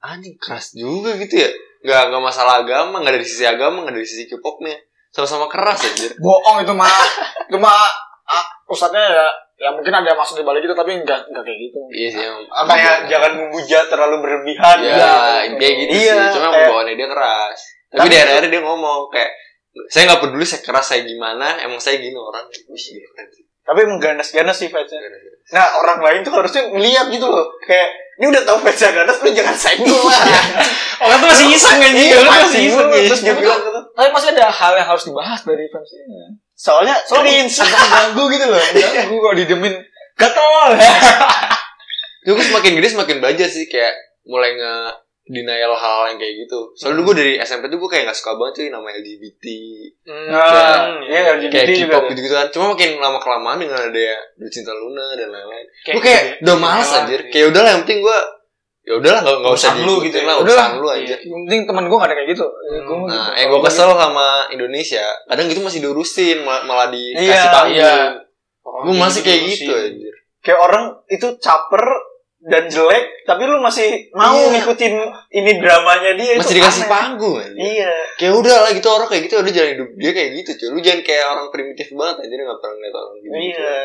[SPEAKER 1] anjing keras juga gitu ya. Gak gak masalah agama, gak dari sisi agama, gak dari sisi K-popnya. Sama-sama keras anjir.
[SPEAKER 2] Bohong itu mah. itu mah ah, ustadznya ya ya mungkin ada maksud di balik itu tapi enggak enggak kayak gitu.
[SPEAKER 1] Iya sih
[SPEAKER 2] Apa ya jangan memuja terlalu berlebihan.
[SPEAKER 1] Ya, intinya gitu
[SPEAKER 2] Iya,
[SPEAKER 1] sih. Cuma
[SPEAKER 2] kayak-
[SPEAKER 1] pembawaannya dia keras. Tapi
[SPEAKER 2] Tapi-
[SPEAKER 1] di akhir-akhir dia ngomong kayak saya nggak peduli saya keras saya gimana, emang saya gini orang. Wih, gila keren sih.
[SPEAKER 2] Tapi emang ganas-ganas sih fansnya. Nah orang lain tuh harusnya ngeliat gitu loh. Kayak ini udah tau fansnya ganas lu jangan senggol lah. *laughs*
[SPEAKER 3] Orang tuh masih iseng kan
[SPEAKER 2] Iya,
[SPEAKER 3] masih iseng ya.
[SPEAKER 2] Terus dia bilang. Tapi pasti ada hal yang harus dibahas dari fans ini. Soalnya cringe. Ganggu gitu loh. *laughs* Ganggu kok didemin. Gatel. *laughs*
[SPEAKER 1] Gue semakin gede semakin belajar sih kayak mulai nge denial hal yang kayak gitu. Soalnya dulu gue dari SMP tuh gue kayak gak suka banget cuy nama LGBT,
[SPEAKER 2] Nah, iya LGBT
[SPEAKER 1] kayak. K-pop
[SPEAKER 2] tuh.
[SPEAKER 1] gitu-gitu kan. Cuma makin lama kelamaan dengan ada ya Cinta Luna dan lain-lain.
[SPEAKER 3] Kayak
[SPEAKER 1] Gue kayak
[SPEAKER 3] gitu
[SPEAKER 1] udah males
[SPEAKER 3] Iya.
[SPEAKER 1] anjir. Kayak udahlah yang penting gue ya udahlah nggak nggak usah
[SPEAKER 3] Urusan lu
[SPEAKER 1] diikutin
[SPEAKER 3] gitu ya.
[SPEAKER 1] lah
[SPEAKER 2] Udahlah.
[SPEAKER 1] lu aja.
[SPEAKER 2] Yang penting teman gue gak ada kayak gitu.
[SPEAKER 3] Hmm.
[SPEAKER 2] Gua-
[SPEAKER 1] Nah,
[SPEAKER 2] gitu.
[SPEAKER 1] yang gue kesel sama Indonesia, kadang gitu masih diurusin, malah, malah dikasih
[SPEAKER 2] Iya,
[SPEAKER 1] panggung.
[SPEAKER 3] iya.
[SPEAKER 1] Gue masih kayak gitu anjir.
[SPEAKER 2] Kayak orang itu caper dan jelek, tapi lu masih mau
[SPEAKER 1] Iya.
[SPEAKER 2] ngikutin ini dramanya dia
[SPEAKER 1] Masih
[SPEAKER 2] itu
[SPEAKER 1] dikasih
[SPEAKER 2] aneh.
[SPEAKER 1] panggung anjir.
[SPEAKER 2] Iya.
[SPEAKER 1] Kayak udah lah gitu orang kayak gitu udah jalan hidup dia kayak gitu cuy. Lu jangan kayak orang primitif banget anjir nggak pernah ngeliat orang gitu.
[SPEAKER 2] Iya.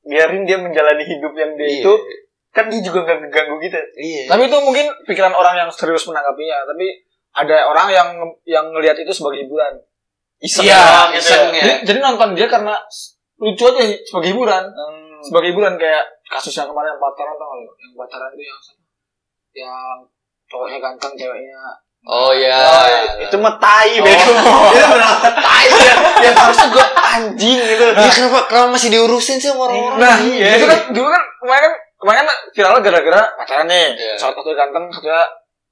[SPEAKER 2] Biarin dia menjalani hidup yang dia
[SPEAKER 1] Iya.
[SPEAKER 2] itu kan dia juga gak ngeganggu kita.
[SPEAKER 1] Iya.
[SPEAKER 2] Tapi itu mungkin pikiran orang yang serius menanggapinya. Tapi ada orang yang yang ngelihat itu sebagai hiburan. Iseng
[SPEAKER 3] Iya,
[SPEAKER 2] gitu
[SPEAKER 3] iseng
[SPEAKER 2] ya.
[SPEAKER 3] ya.
[SPEAKER 2] Jadi, jadi nonton dia karena lucu aja sebagai hiburan.
[SPEAKER 3] Hmm.
[SPEAKER 2] Sebagai hiburan kayak kasus yang kemarin yang pacaran tau gak lu? Yang pacaran itu yang yang cowoknya ganteng, ceweknya
[SPEAKER 1] Oh iya.
[SPEAKER 2] Oh, itu mah tai bego. *laughs* itu benar tai ya. *laughs* Yang harusnya gue anjing gitu.
[SPEAKER 1] Iya, kenapa kenapa masih diurusin sih sama orang-orang?
[SPEAKER 2] Nah, itu kan dulu kan kemarin kan kemarin viralnya gara-gara pacaran nih.
[SPEAKER 1] Iya.
[SPEAKER 2] Satu satunya ganteng, satunya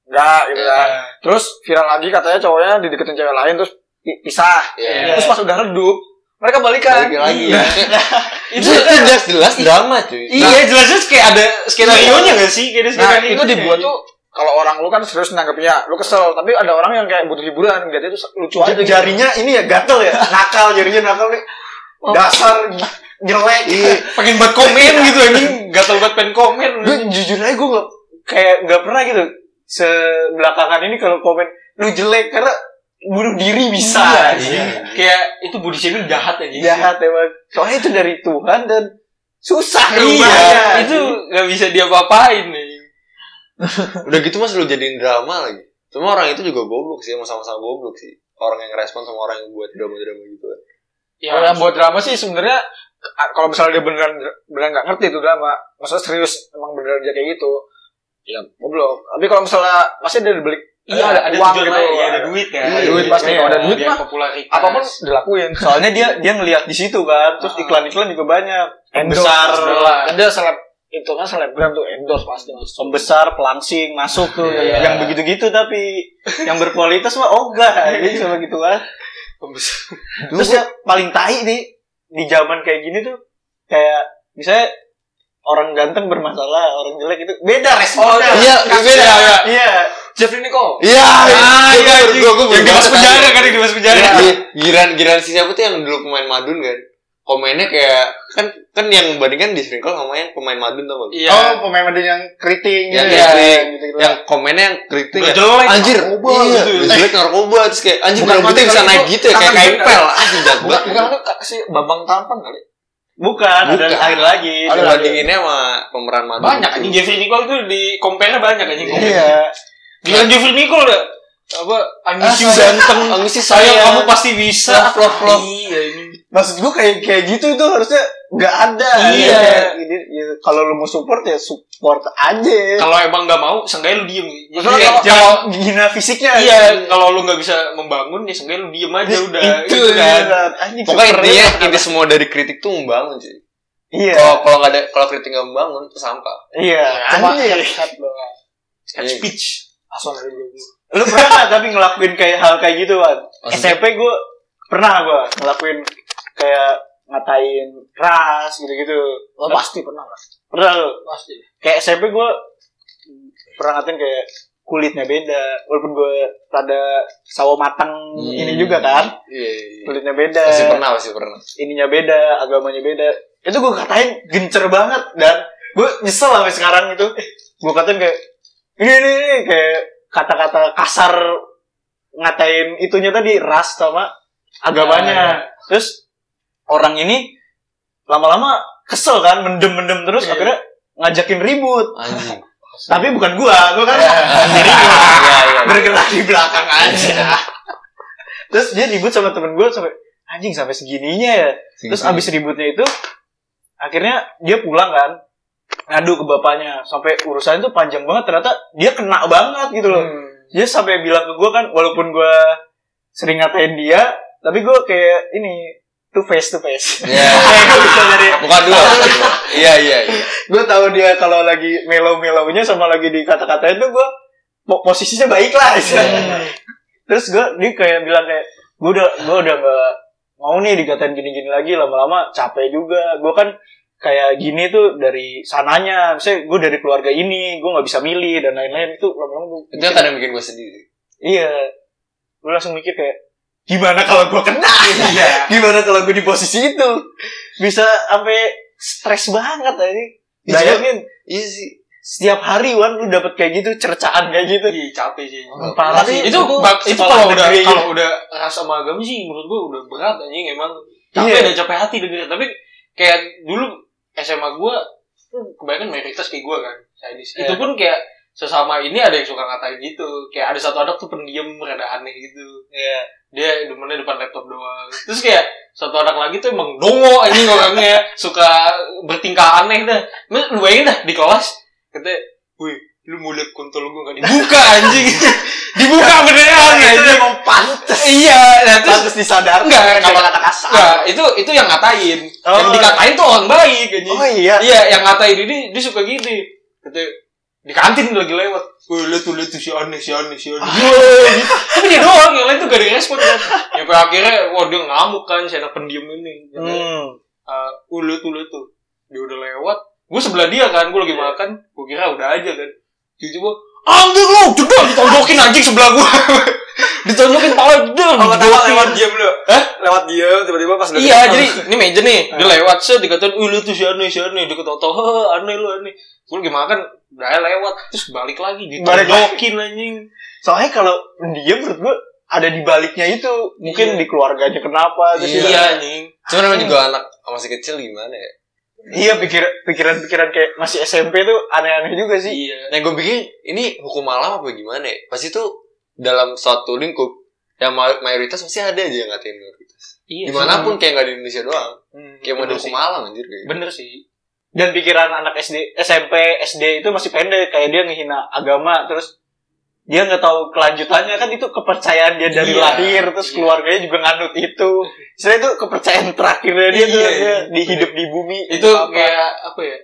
[SPEAKER 2] enggak gitu
[SPEAKER 1] Iya.
[SPEAKER 2] kan. Terus viral lagi katanya cowoknya dideketin cewek lain terus pi- pisah.
[SPEAKER 1] Iya.
[SPEAKER 2] Terus pas udah redup, mereka balikan.
[SPEAKER 1] Balik lagi.
[SPEAKER 2] Nah,
[SPEAKER 1] itu itu jelas-jelas drama cuy.
[SPEAKER 3] Iya, jelas-jelas kayak ada skenario nya gak sih? Kayak
[SPEAKER 2] Nah, itu dibuat tuh kalau orang lu kan serius nanggepnya, lu kesel. Tapi ada orang yang kayak butuh hiburan, jadi itu lucu aja. gitu.
[SPEAKER 4] jarinya ini ya gatel ya *laughs* nakal jarinya nakal nih dasar jelek
[SPEAKER 1] Iya.
[SPEAKER 3] pengen buat komen *laughs* gitu anjing, gatel buat pengen komen.
[SPEAKER 2] gue jujur aja gue nggak kayak nggak pernah gitu sebelakangan ini kalau komen lu jelek karena bunuh diri bisa
[SPEAKER 3] Iya. Kayak itu body shaming jahat aja.
[SPEAKER 2] jahat emang soalnya itu dari Tuhan dan susah
[SPEAKER 3] Iya,
[SPEAKER 2] rubahnya
[SPEAKER 3] itu gak bisa diapa-apain nih. *laughs*
[SPEAKER 1] Udah gitu mas lu jadiin drama lagi. Cuma orang itu juga goblok sih, sama-sama goblok sih. Orang yang respon sama orang yang buat drama-drama gitu.
[SPEAKER 3] Ya
[SPEAKER 2] Kalau yang buat drama sih sebenarnya kalau misalnya dia beneran beneran nggak ngerti itu drama, maksudnya serius emang beneran dia kayak gitu, ya goblok. Tapi kalau misalnya pasti dia dibeli
[SPEAKER 3] iya ada ada
[SPEAKER 2] uang gitu,
[SPEAKER 3] iya, ada duit kan
[SPEAKER 2] Iya, duit pasti. Kalau ada duit mah,
[SPEAKER 3] popularitas
[SPEAKER 2] apa pun dilakuin. Soalnya dia dia ngelihat di situ kan, terus
[SPEAKER 3] Ah.
[SPEAKER 2] iklan-iklan juga banyak. Endorse,
[SPEAKER 3] Besar.
[SPEAKER 2] kan dia seleb itu kan selebgram tuh endorse pasti pembesar pelangsing masuk tuh
[SPEAKER 3] Iya.
[SPEAKER 2] yang begitu-gitu tapi yang berkualitas mah oh enggak jadi sama gitu kan Terus yang paling tai nih di zaman kayak gini tuh kayak misalnya orang ganteng bermasalah, orang jelek itu beda responnya.
[SPEAKER 1] iya,
[SPEAKER 2] Kasusnya.
[SPEAKER 1] beda, iya.
[SPEAKER 2] Iya.
[SPEAKER 3] Jeffrey Nicole
[SPEAKER 1] Iya,
[SPEAKER 3] ah iya
[SPEAKER 1] gue gue
[SPEAKER 3] yang di penjara kan yang di penjara
[SPEAKER 1] Giran giran si siapa tuh yang dulu pemain Madun kan? Komennya kayak kan kan yang membandingkan di Sprinkle sama yang pemain Madun tau gak?
[SPEAKER 3] iya
[SPEAKER 2] Oh, pemain Madrid yang keriting
[SPEAKER 1] Yang
[SPEAKER 2] gitu.
[SPEAKER 1] keriting.
[SPEAKER 2] gitu, gitu.
[SPEAKER 1] Yang komennya yang kritik
[SPEAKER 3] Udah
[SPEAKER 1] ya.
[SPEAKER 3] jelek,
[SPEAKER 1] Anjir,
[SPEAKER 3] narkoba
[SPEAKER 1] iya,
[SPEAKER 3] gitu.
[SPEAKER 1] udah jelek narkoba terus kayak anjir
[SPEAKER 2] Bukan mati
[SPEAKER 1] bisa naik
[SPEAKER 2] itu,
[SPEAKER 1] gitu ya kayak
[SPEAKER 2] tangan
[SPEAKER 1] kempel. Anjir jago
[SPEAKER 2] bukan
[SPEAKER 1] banget.
[SPEAKER 2] bukan kan si Bambang Tampan kali. Bukan, ada
[SPEAKER 1] Bukan.
[SPEAKER 2] ada lagi.
[SPEAKER 1] Ada bandinginnya sama pemeran Madun.
[SPEAKER 3] banyak anjing Jeffrey Nicole tuh di compare banyak anjing
[SPEAKER 2] Iya.
[SPEAKER 3] Gila Jeffrey Nicole udah apa I miss you
[SPEAKER 1] Ah,
[SPEAKER 3] ganteng
[SPEAKER 1] I miss you,
[SPEAKER 3] sayang
[SPEAKER 1] sayang.
[SPEAKER 3] kamu pasti bisa
[SPEAKER 1] Love, love, love.
[SPEAKER 3] iya ini
[SPEAKER 2] Maksud gua kayak kayak gitu itu harusnya nggak ada.
[SPEAKER 3] Iya.
[SPEAKER 2] Ya, kalau lu mau support ya support aja.
[SPEAKER 3] kalau emang nggak mau seenggaknya lu diem
[SPEAKER 2] Maksudnya
[SPEAKER 3] Iya,
[SPEAKER 2] kalau,
[SPEAKER 3] jangan
[SPEAKER 2] gina fisiknya
[SPEAKER 3] iya kalau lu nggak bisa membangun ya seenggaknya lu diem aja udah
[SPEAKER 2] itu
[SPEAKER 3] gitu kan
[SPEAKER 2] Anjing,
[SPEAKER 1] Pokoknya intinya inti semua dari kritik tuh membangun sih.
[SPEAKER 2] Iya.
[SPEAKER 1] Kalau kalau nggak ada kalau kritik nggak membangun itu sampah.
[SPEAKER 2] Iya.
[SPEAKER 3] Cuma-
[SPEAKER 2] cut doang.
[SPEAKER 3] Kan
[SPEAKER 1] Iya.
[SPEAKER 3] speech
[SPEAKER 2] Langsung dari dulu. Lu pernah tapi ngelakuin kayak hal kayak gitu, Wan?
[SPEAKER 1] Maksudnya?
[SPEAKER 2] SMP gue pernah gue ngelakuin kayak ngatain ras gitu-gitu.
[SPEAKER 3] Oh, pasti pernah lah
[SPEAKER 2] Pernah lu?
[SPEAKER 3] pasti
[SPEAKER 2] Kayak SMP gue pernah ngatain kayak kulitnya beda. Walaupun gue rada sawo matang
[SPEAKER 1] Hmm.
[SPEAKER 2] ini juga kan.
[SPEAKER 1] Iya, iya, iya.
[SPEAKER 2] Kulitnya beda.
[SPEAKER 1] Pasti pernah, pasti pernah.
[SPEAKER 2] ininya beda, agamanya beda. Itu gue katain gencer banget dan gue nyesel sampai sekarang itu. Gue katain kayak ini ini, ini kayak kata-kata kasar ngatain itunya tadi ras sama agamanya. Terus orang ini lama-lama kesel kan, mendem-mendem terus
[SPEAKER 3] Iya.
[SPEAKER 2] akhirnya ngajakin ribut.
[SPEAKER 1] Anjing. *laughs*
[SPEAKER 2] Tapi bukan gua, gua kan sendiri
[SPEAKER 1] Iya, iya.
[SPEAKER 2] bergerak di belakang aja. Terus dia ribut sama temen gue sampai anjing sampai segininya ya. Terus abis ributnya itu akhirnya dia pulang kan ngadu ke bapaknya sampai urusan itu panjang banget ternyata dia kena banget gitu loh.
[SPEAKER 3] Hmm.
[SPEAKER 2] Dia sampai bilang ke gue kan walaupun gue sering ngatain dia tapi gue kayak ini two face two face.
[SPEAKER 1] Iya. *laughs*
[SPEAKER 2] Kayak gue bisa dari
[SPEAKER 1] Bukan dua. Iya, iya, iya.
[SPEAKER 2] gue tahu dia kalau lagi melo-melonya sama lagi di kata-kata itu gue po- posisinya baik lah istilahnya. terus gue dia kayak bilang kayak gue udah gue udah gak mau nih dikatain gini-gini lagi lama-lama capek juga gue kan kayak gini tuh dari sananya misalnya gue dari keluarga ini gue nggak bisa milih dan lain-lain itu lama-lama gue
[SPEAKER 1] Itu yang kadang bikin gue sedih. sih.
[SPEAKER 2] iya gue langsung mikir kayak gimana kalau gue kena *laughs*
[SPEAKER 3] Iya.
[SPEAKER 2] gimana kalau gue di posisi itu bisa sampai stres banget tadi bayangin
[SPEAKER 1] Iya sih.
[SPEAKER 2] setiap hari Wan lu dapet kayak gitu cercaan kayak gitu
[SPEAKER 3] Iya, capek sih.
[SPEAKER 2] Parah
[SPEAKER 3] Tapi
[SPEAKER 2] sih.
[SPEAKER 3] itu
[SPEAKER 2] Itu
[SPEAKER 3] kalau udah
[SPEAKER 2] negeri.
[SPEAKER 3] kalau udah rasa sama agama sih menurut gua udah berat anjing emang capek
[SPEAKER 2] Iya.
[SPEAKER 3] dan capek hati denger tapi kayak dulu SMA gua tuh kebanyakan mayoritas kayak gua kan Chinese. Itu
[SPEAKER 2] Iya.
[SPEAKER 3] pun kayak sesama ini ada yang suka ngatain gitu. Kayak ada satu anak tuh pendiam rada aneh gitu.
[SPEAKER 2] Iya.
[SPEAKER 3] dia demennya depan laptop doang. Terus kayak satu anak lagi tuh emang dongo anjing orangnya suka bertingkah aneh dah. Lu bayangin dah di kelas kata wih lu mau liat kontol gue gak dibuka anjing dibuka beneran
[SPEAKER 2] itu
[SPEAKER 3] anjing
[SPEAKER 2] emang pantes
[SPEAKER 3] iya nah, terus
[SPEAKER 2] pantes disadar
[SPEAKER 3] Enggak,
[SPEAKER 2] kata-kata kasar
[SPEAKER 3] Enggak, itu itu yang ngatain
[SPEAKER 2] Oh.
[SPEAKER 3] yang dikatain tuh orang baik anjing
[SPEAKER 2] oh iya
[SPEAKER 3] iya yang ngatain ini dia suka gitu kata di kantin lagi lewat Wih, lihat tuh, lihat tuh si aneh, si aneh, si aneh. *laughs* Tapi dia doang, yang lain tuh gak direspon kan. Ya, akhirnya, wah dia ngamuk kan, si anak pendiam ini.
[SPEAKER 2] hmm.
[SPEAKER 3] uh, uh, tuh, liat tuh. Dia udah lewat. Gue sebelah dia kan, gue lagi makan. Gue kira udah aja kan. Tiba-tiba, anjing lu, jedor, ditonjokin anjing sebelah gue. *laughs* ditonjokin pala, jedor,
[SPEAKER 4] Oh,
[SPEAKER 3] dijedotin.
[SPEAKER 4] lewat diam lu.
[SPEAKER 3] Hah?
[SPEAKER 4] Lewat diam tiba-tiba pas
[SPEAKER 3] Iya, jadi ini meja nih, dia lewat set dikatain, "Uh, lu tuh si aneh, si aneh." Dia ketawa, "Heh, aneh lu aneh." Gue lagi makan, udah lewat, terus balik lagi, ditonjokin anjing.
[SPEAKER 2] soalnya kalau dia menurut gua ada di baliknya itu mungkin
[SPEAKER 3] Iya.
[SPEAKER 2] di keluarganya kenapa terus
[SPEAKER 3] Iya, anjing.
[SPEAKER 1] Cuman namanya juga anak masih kecil gimana ya?
[SPEAKER 2] Iya pikir pikiran-pikiran kayak masih SMP tuh aneh-aneh juga sih.
[SPEAKER 4] Iya.
[SPEAKER 1] Nah gue pikir ini hukum alam apa gimana ya? Pasti tuh dalam suatu lingkup yang ma- mayoritas pasti ada aja yang ngatain minoritas.
[SPEAKER 4] Iya.
[SPEAKER 1] Di mana pun kayak nggak di Indonesia doang.
[SPEAKER 2] Hmm.
[SPEAKER 1] Kayak model hukum alam anjir kayak. gitu.
[SPEAKER 4] Bener sih.
[SPEAKER 2] Dan pikiran anak SD, SMP, SD itu masih pendek kayak dia ngehina agama terus dia nggak tahu kelanjutannya kan itu kepercayaan dia dari
[SPEAKER 4] Iya.
[SPEAKER 2] lahir terus
[SPEAKER 4] Iya.
[SPEAKER 2] keluarganya juga nganut itu. Saya itu kepercayaan terakhirnya dia tuh
[SPEAKER 4] Iya,
[SPEAKER 2] dia
[SPEAKER 4] iya.
[SPEAKER 2] di hidup di bumi
[SPEAKER 4] Itu
[SPEAKER 2] Apa.
[SPEAKER 4] kayak apa ya?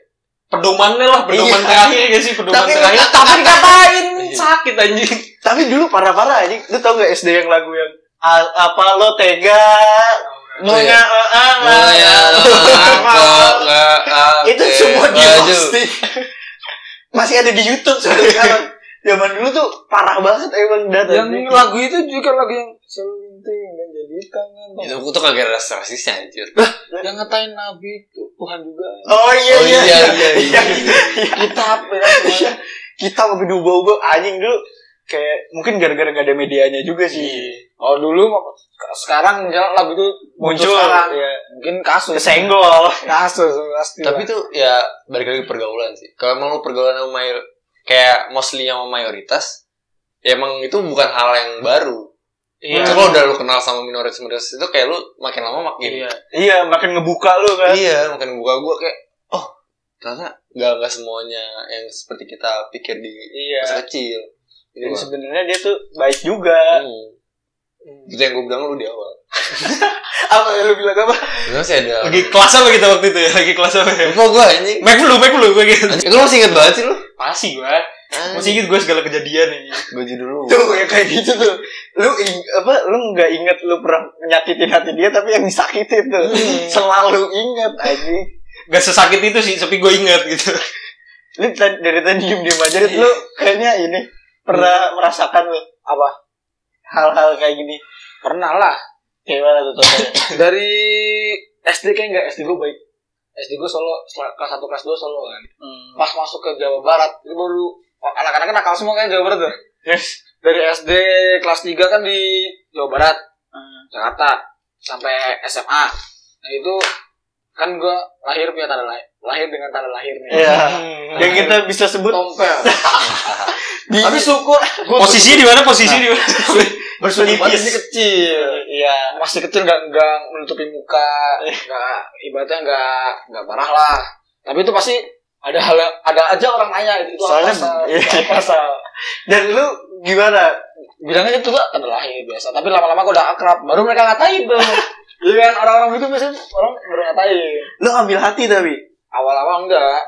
[SPEAKER 4] Pedomannya lah, pedoman
[SPEAKER 2] Iya.
[SPEAKER 4] terakhir gak sih? Pedoman
[SPEAKER 2] Tapi-
[SPEAKER 4] terakhir. Tapi
[SPEAKER 1] Iya.
[SPEAKER 4] sakit anjing.
[SPEAKER 2] Tapi dulu parah-parah aja. Lu tau gak SD yang lagu yang "A- apa lo tega
[SPEAKER 1] Oh, iya.
[SPEAKER 2] eh, ah,
[SPEAKER 1] Oh, ya, nggak
[SPEAKER 2] itu semua dia posting. Masih ada di YouTube sekarang. Zaman dulu tuh parah banget emang data.
[SPEAKER 4] Yang lagu itu juga lagu yang selenting dan jadi tangan.
[SPEAKER 1] Itu tuh kagak ada rasisnya anjir.
[SPEAKER 4] Yang ngatain Nabi itu Tuhan juga.
[SPEAKER 2] Oh iya
[SPEAKER 1] Oh
[SPEAKER 2] iya
[SPEAKER 1] iya
[SPEAKER 2] iya.
[SPEAKER 1] iya iya. *laughs*
[SPEAKER 4] Kitab ya kan
[SPEAKER 2] Iya.
[SPEAKER 4] semuanya.
[SPEAKER 2] Kita mau diubah-ubah anjing dulu kayak mungkin gara-gara gak ada medianya juga sih.
[SPEAKER 4] Oh dulu sekarang misalnya lagu itu
[SPEAKER 2] Muncul,
[SPEAKER 4] sekarang.
[SPEAKER 2] iya.
[SPEAKER 4] Mungkin kasus.
[SPEAKER 2] Kesenggol.
[SPEAKER 4] Kasus pasti.
[SPEAKER 1] Tapi tuh ya balik lagi pergaulan sih. Kalau emang lu pergaulan sama mayor kayak mostly sama mayoritas, ya emang itu bukan hal yang baru.
[SPEAKER 4] iya.
[SPEAKER 1] Itu kalau udah lu kenal sama minoritas minoritas itu kayak lu makin lama makin
[SPEAKER 4] Iya.
[SPEAKER 2] Iya, makin ngebuka lu kan.
[SPEAKER 1] iya makin buka gua kayak oh ternyata nggak nggak semuanya yang seperti kita pikir di
[SPEAKER 2] Iya.
[SPEAKER 1] masa kecil. Bang.
[SPEAKER 2] sebenarnya dia tuh baik juga.
[SPEAKER 1] Hmm. Itu yang gue bilang lu di awal. *laughs*
[SPEAKER 2] Apa yang lu bilang apa?
[SPEAKER 1] Gimana sih ada
[SPEAKER 4] Lagi kelas apa kita waktu itu ya? Lagi kelas apa ya?
[SPEAKER 1] Lupa gue anjing.
[SPEAKER 4] Mac dulu, Mac dulu gue gitu.
[SPEAKER 1] Itu lu masih inget banget sih lu?
[SPEAKER 4] Masih gue. Masih inget gue segala kejadian ini.
[SPEAKER 1] Baju dulu.
[SPEAKER 2] Tuh yang kayak gitu tuh. Lu ing- apa lu nggak inget lu pernah nyakitin hati dia tapi yang disakitin tuh. Selalu inget anjing.
[SPEAKER 4] Gak sesakit itu sih, tapi gue inget gitu.
[SPEAKER 2] Lu dari tadi diem diem aja Rit. lu kayaknya ini pernah merasakan lu apa hal-hal kayak gini.
[SPEAKER 4] Pernah lah.
[SPEAKER 2] Kayak mana tuh contohnya? *coughs*
[SPEAKER 4] Dari SD kayak enggak, SD gue baik. SD gue solo, kelas 1, kelas 2 solo kan.
[SPEAKER 2] Hmm.
[SPEAKER 4] Pas masuk ke Jawa Barat, itu baru anak-anak nakal semua kan Jawa Barat tuh.
[SPEAKER 2] Yes.
[SPEAKER 4] Dari SD kelas 3 kan di Jawa Barat,
[SPEAKER 2] Hmm.
[SPEAKER 4] Jakarta, sampai SMA. Nah itu kan gue lahir punya tanda lahir, lahir dengan tanda lahir nih.
[SPEAKER 2] Iya.
[SPEAKER 4] Hmm.
[SPEAKER 2] Yang kita bisa sebut
[SPEAKER 4] tompel. *laughs*
[SPEAKER 2] di
[SPEAKER 4] Tapi syukur. Posisi di mana? Posisi di mana? *laughs*
[SPEAKER 2] berselipis.
[SPEAKER 4] Kecil.
[SPEAKER 2] Iya.
[SPEAKER 4] Masih kecil nggak nggak menutupi muka, nggak ibaratnya nggak nggak parah lah. Tapi itu pasti ada hal yang- ada aja orang nanya itu
[SPEAKER 2] Soalnya-
[SPEAKER 4] apa Sal?
[SPEAKER 2] iya.
[SPEAKER 4] Itu apa Sal?
[SPEAKER 2] Dan lu gimana?
[SPEAKER 4] bilangnya itu gak tanda lahir biasa tapi lama-lama gue udah akrab baru mereka ngatain tuh *laughs* Iya kan orang-orang itu biasanya orang baru ngatain
[SPEAKER 2] Lu ambil hati tapi.
[SPEAKER 4] Awal-awal enggak.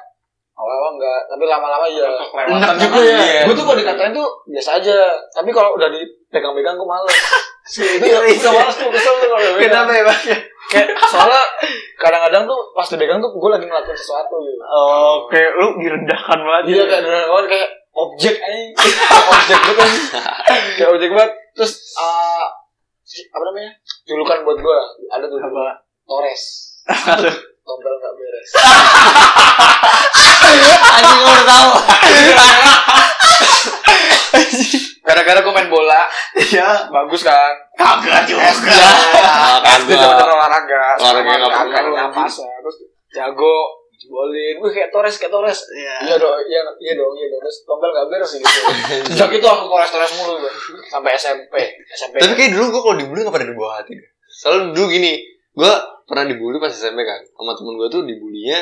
[SPEAKER 4] Awal-awal enggak. Tapi lama-lama iya.
[SPEAKER 2] Enak juga
[SPEAKER 4] ya.
[SPEAKER 2] ya.
[SPEAKER 4] gue tuh kalau dikatain tuh biasa aja. Tapi kalau udah dipegang-pegang gue males. *laughs* Itu
[SPEAKER 2] Iya,
[SPEAKER 4] bisa
[SPEAKER 2] iya.
[SPEAKER 4] males tuh kesel tuh kalau.
[SPEAKER 2] Kenapa ya, Bang?
[SPEAKER 4] kayak soalnya kadang-kadang tuh pas dipegang tuh gue lagi ngelakuin sesuatu gitu.
[SPEAKER 2] Oh, kayak lu direndahkan banget.
[SPEAKER 4] Iya kayak beneran kayak objek aja objek gitu kan kayak objek banget. Terus uh, apa namanya? Julukan buat gue ada tuh? Torres Tompel nggak beres.
[SPEAKER 1] Anjing gue udah tahu.
[SPEAKER 4] gara-gara gue main bola.
[SPEAKER 2] Iya.
[SPEAKER 4] bagus kan?
[SPEAKER 2] Kagak juga.
[SPEAKER 4] SD
[SPEAKER 1] kagak.
[SPEAKER 4] bener olahraga.
[SPEAKER 1] Olahraga nggak
[SPEAKER 4] nyapas ya terus jago jebolin gue kayak Torres kayak Torres.
[SPEAKER 2] Iya.
[SPEAKER 4] iya dong iya iya dong iya dong. Terus tompel nggak beres gitu sejak itu aku Torres Torres mulu. Gue sampai SMP SMP
[SPEAKER 1] Tapi kayak dulu gue kalau dibully gak pernah dibawa hati deh. Soalnya dulu gini, gue pernah dibully pas SMP kan. Sama temen gue tuh dibulinya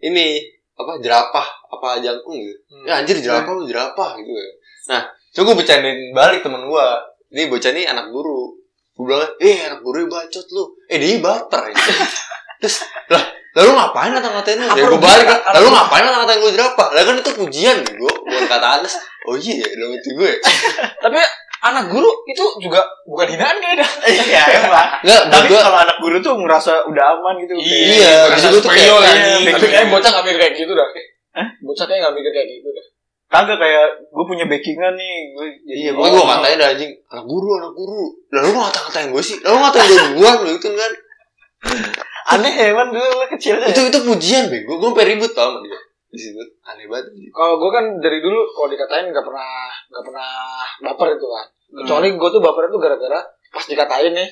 [SPEAKER 1] ini apa jerapah apa jangkung gitu.
[SPEAKER 4] Hmm.
[SPEAKER 1] Ya anjir jerapah lu jerapah gitu kan. Nah, coba gue bercandain balik temen gue. Ini bocah nih anak guru. Gue bilang, eh anak guru bacot lu. Eh dia baper ya. *laughs* Terus, lah, lalu ngapain ngata-ngatain lu? Ya gue balik kan, lalu ngapain ngata-ngatain gue jerapah? Lah kan itu pujian gue, bukan kata Anas. Oh iya, dalam itu gue.
[SPEAKER 4] tapi anak guru itu juga bukan hinaan kayaknya *laughs*
[SPEAKER 2] Iya, emang.
[SPEAKER 1] Enggak, buat
[SPEAKER 2] Tapi
[SPEAKER 1] gue
[SPEAKER 2] kalau anak guru tuh ngerasa udah aman gitu.
[SPEAKER 1] Iya,
[SPEAKER 4] Rasa
[SPEAKER 1] jadi gua tuh
[SPEAKER 4] superior
[SPEAKER 1] kayak-
[SPEAKER 4] kan.
[SPEAKER 2] iya,
[SPEAKER 4] tapi kayak bocah gak mikir kayak gitu dah. Bocah kayak gak mikir kayak gitu dah.
[SPEAKER 2] Kagak kayak gue punya backingan nih. Gue
[SPEAKER 1] Iya, pokoknya gue ngatain dah anjing. Anak guru, anak guru. Lalu lu ngata-ngatain gue sih? Lalu ngatain gue duluan lu itu kan?
[SPEAKER 2] Aneh emang dulu lu kecilnya.
[SPEAKER 1] Itu itu pujian bego Gue sampai ribut tau sama dia di situ Aneh banget
[SPEAKER 4] kalau gue kan dari dulu kalau dikatain gak pernah gak pernah baper itu kan kecuali gue tuh baper itu gara-gara pas dikatain nih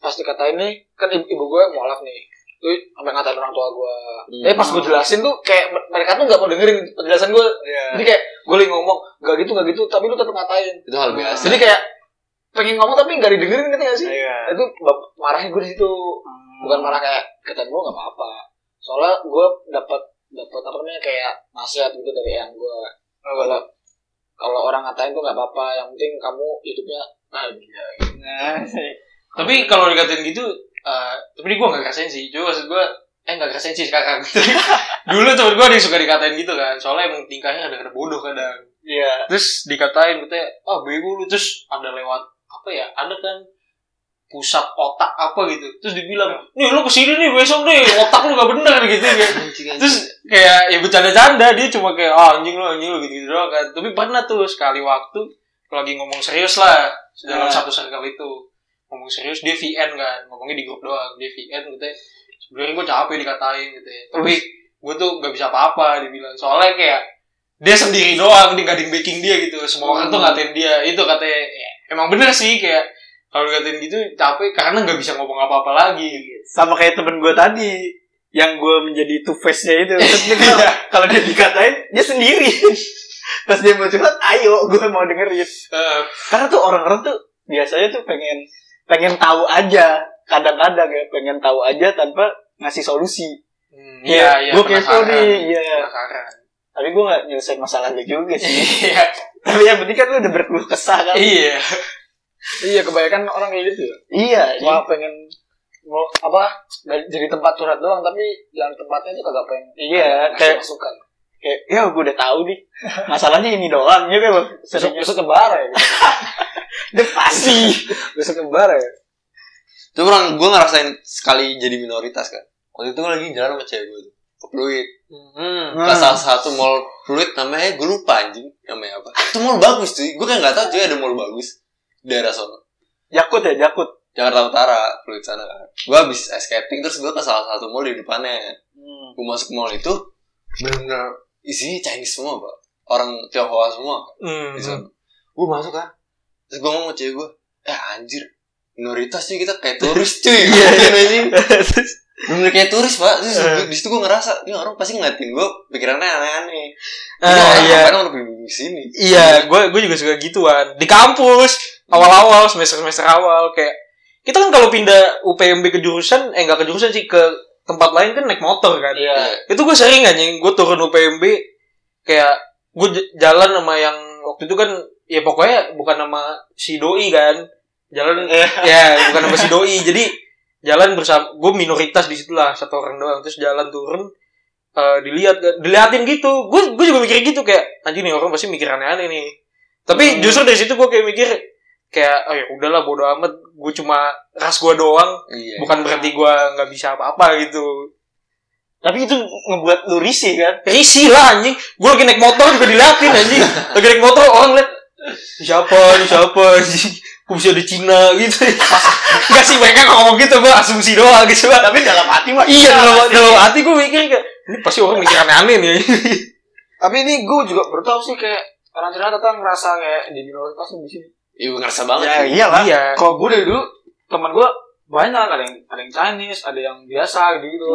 [SPEAKER 4] pas dikatain nih kan ibu, ibu gue mualaf nih
[SPEAKER 2] Tuh sampai ngatain orang tua gue.
[SPEAKER 1] Hmm.
[SPEAKER 2] Tapi pas gue jelasin tuh kayak mereka tuh nggak mau dengerin penjelasan gue.
[SPEAKER 4] Iya.
[SPEAKER 2] Jadi kayak gue lagi ngomong gak gitu gak gitu, tapi lu tetap ngatain.
[SPEAKER 1] itu hal biasa
[SPEAKER 2] Jadi kayak pengen ngomong tapi nggak didengerin ngerti gak sih?
[SPEAKER 4] Iya.
[SPEAKER 2] Itu marahnya gue di situ. Bukan marah kayak katain gue nggak apa-apa. Soalnya gue dapat dapat apa namanya kayak nasihat gitu dari yang gue kalau kalau orang ngatain tuh nggak apa-apa. Yang penting kamu hidupnya. Gitu.
[SPEAKER 4] Nah,
[SPEAKER 3] Tapi kalau dikatain gitu, eh tapi gue gak ngerasain sih. Cuma maksud gue, eh gak ngerasain sih sekarang. *laughs* Dulu temen gue ada yang suka dikatain gitu kan. Soalnya emang tingkahnya kadang-kadang bodoh kadang.
[SPEAKER 2] Iya.
[SPEAKER 3] Terus dikatain, katanya, ah bego lu. Terus ada lewat, apa ya, ada kan pusat otak apa gitu. Terus dibilang, nih lu ke sini nih besok nih, otak lu gak bener gitu kan. Terus kayak ya bercanda-canda dia cuma kayak ah anjing lu anjing lu gitu, -gitu doang kan. Tapi pernah tuh sekali waktu lagi ngomong serius lah dalam
[SPEAKER 2] Nah.
[SPEAKER 3] satu circle itu. Ngomong serius dia VN kan ngomongnya di grup doang. Dia VN gitu ya. Sebenarnya gue capek dikatain gitu ya. Tapi gue tuh gak bisa apa-apa dibilang. Soalnya kayak dia sendiri doang dia gak ada yang backing dia gitu. Semua orang tuh ngatain dia. Itu katanya ya, emang bener sih kayak kalau dikatain gitu capek karena gak bisa ngomong apa-apa lagi gitu.
[SPEAKER 2] Sama kayak temen gue tadi yang gue menjadi two face nya itu. *laughs* Terus dia bilang, kalau dia dikatain dia sendiri. *laughs* Terus dia mau curhat, ayo gue mau dengerin.
[SPEAKER 3] Eh,
[SPEAKER 2] Karena tuh orang-orang tuh biasanya tuh pengen pengen tahu aja. Kadang-kadang ya pengen tahu aja tanpa ngasih solusi.
[SPEAKER 3] hmm,
[SPEAKER 2] Ya,
[SPEAKER 3] iya iya
[SPEAKER 2] gue kepo nih, iya.
[SPEAKER 3] penasaran
[SPEAKER 2] Tapi gue gak nyelesain masalah lu juga sih.
[SPEAKER 3] iya *laughs*
[SPEAKER 2] Tapi yang penting kan lu udah berkeluh kesah kan.
[SPEAKER 3] iya
[SPEAKER 2] Iya, kebanyakan orang kayak gitu. Iya, cuma pengen mau apa jadi tempat curhat doang tapi yang tempatnya itu kagak pengen iya kayak masukan kayak ya gue udah tahu nih masalahnya ini doang gitu loh besok besok kembar ya *laughs* udah pasti besok kembar ya
[SPEAKER 1] Itu orang gue ngerasain sekali jadi minoritas kan. Waktu itu gue lagi jalan sama cewek gue tuh. Ke Pluit.
[SPEAKER 3] hmm.
[SPEAKER 1] Ke salah satu mall Pluit namanya gue lupa anjing. Namanya apa. Itu mall bagus cuy. Gue kayak gak tau cuy ada mall bagus. Di daerah sono.
[SPEAKER 2] jakut ya jakut
[SPEAKER 1] Jakarta Utara. Pluit sana kan. Gue habis skating terus gue ke salah satu mall di depannya.
[SPEAKER 2] Hmm.
[SPEAKER 1] Gue masuk mall itu. Bener-bener isinya Chinese semua pak. Orang Tionghoa semua.
[SPEAKER 3] Hmm.
[SPEAKER 1] di sana. Gue masuk kan. Terus gue ngomong cewek gue. Eh anjir. Minoritas sih kita kayak turis cuy. Iya anjing. *laughs* Bener kayak turis pak Terus
[SPEAKER 3] Eh.
[SPEAKER 1] di situ gue ngerasa Ini orang pasti ngeliatin gue Pikirannya aneh-aneh
[SPEAKER 3] Ah,
[SPEAKER 1] orang
[SPEAKER 3] iya.
[SPEAKER 1] orang lebih di sini
[SPEAKER 3] Iya, gue gue juga suka gituan. Di kampus awal-awal semester semester awal kayak kita kan kalau pindah UPMB ke jurusan, eh enggak ke jurusan sih ke tempat lain kan naik motor kan.
[SPEAKER 2] iya
[SPEAKER 3] Itu gue sering anjing, gue turun UPMB kayak gue jalan sama yang waktu itu kan ya pokoknya bukan nama si doi kan. Jalan ya bukan nama si doi. Jadi jalan bersama gue minoritas di situ lah satu orang doang terus jalan turun eh, dilihat diliatin gitu gue gue juga mikir gitu kayak anjing nih orang pasti mikir aneh-aneh nih tapi
[SPEAKER 2] Hmm.
[SPEAKER 3] justru dari situ gue kayak mikir kayak oh ya udahlah bodo amat gue cuma ras gue doang.
[SPEAKER 1] Iya.
[SPEAKER 3] Bukan berarti gue nggak bisa apa-apa gitu.
[SPEAKER 2] Tapi itu ngebuat lu risih kan?
[SPEAKER 3] Risih lah anjing. Gue lagi naik motor juga diliatin anjing. Lagi naik motor orang liat "Ini siapa? Ini siapa anjing? Kok bisa ada Cina gitu. Enggak sih mereka nggak ngomong gitu gue asumsi doang gitu.
[SPEAKER 2] Tapi dalam hati mah
[SPEAKER 3] iya dalam, dalam hati gue mikir kayak ini pasti orang mikir aneh-aneh nih.
[SPEAKER 2] Tapi ini gue juga baru sih kayak orang Cina datang ngerasa kayak di minoritas di sini
[SPEAKER 1] Iya ngerasa banget
[SPEAKER 2] ya
[SPEAKER 1] cuy.
[SPEAKER 2] iyalah.
[SPEAKER 3] Iya.
[SPEAKER 2] kalau gue dari dulu teman gue banyak ada yang ada yang Chinese ada yang biasa gitu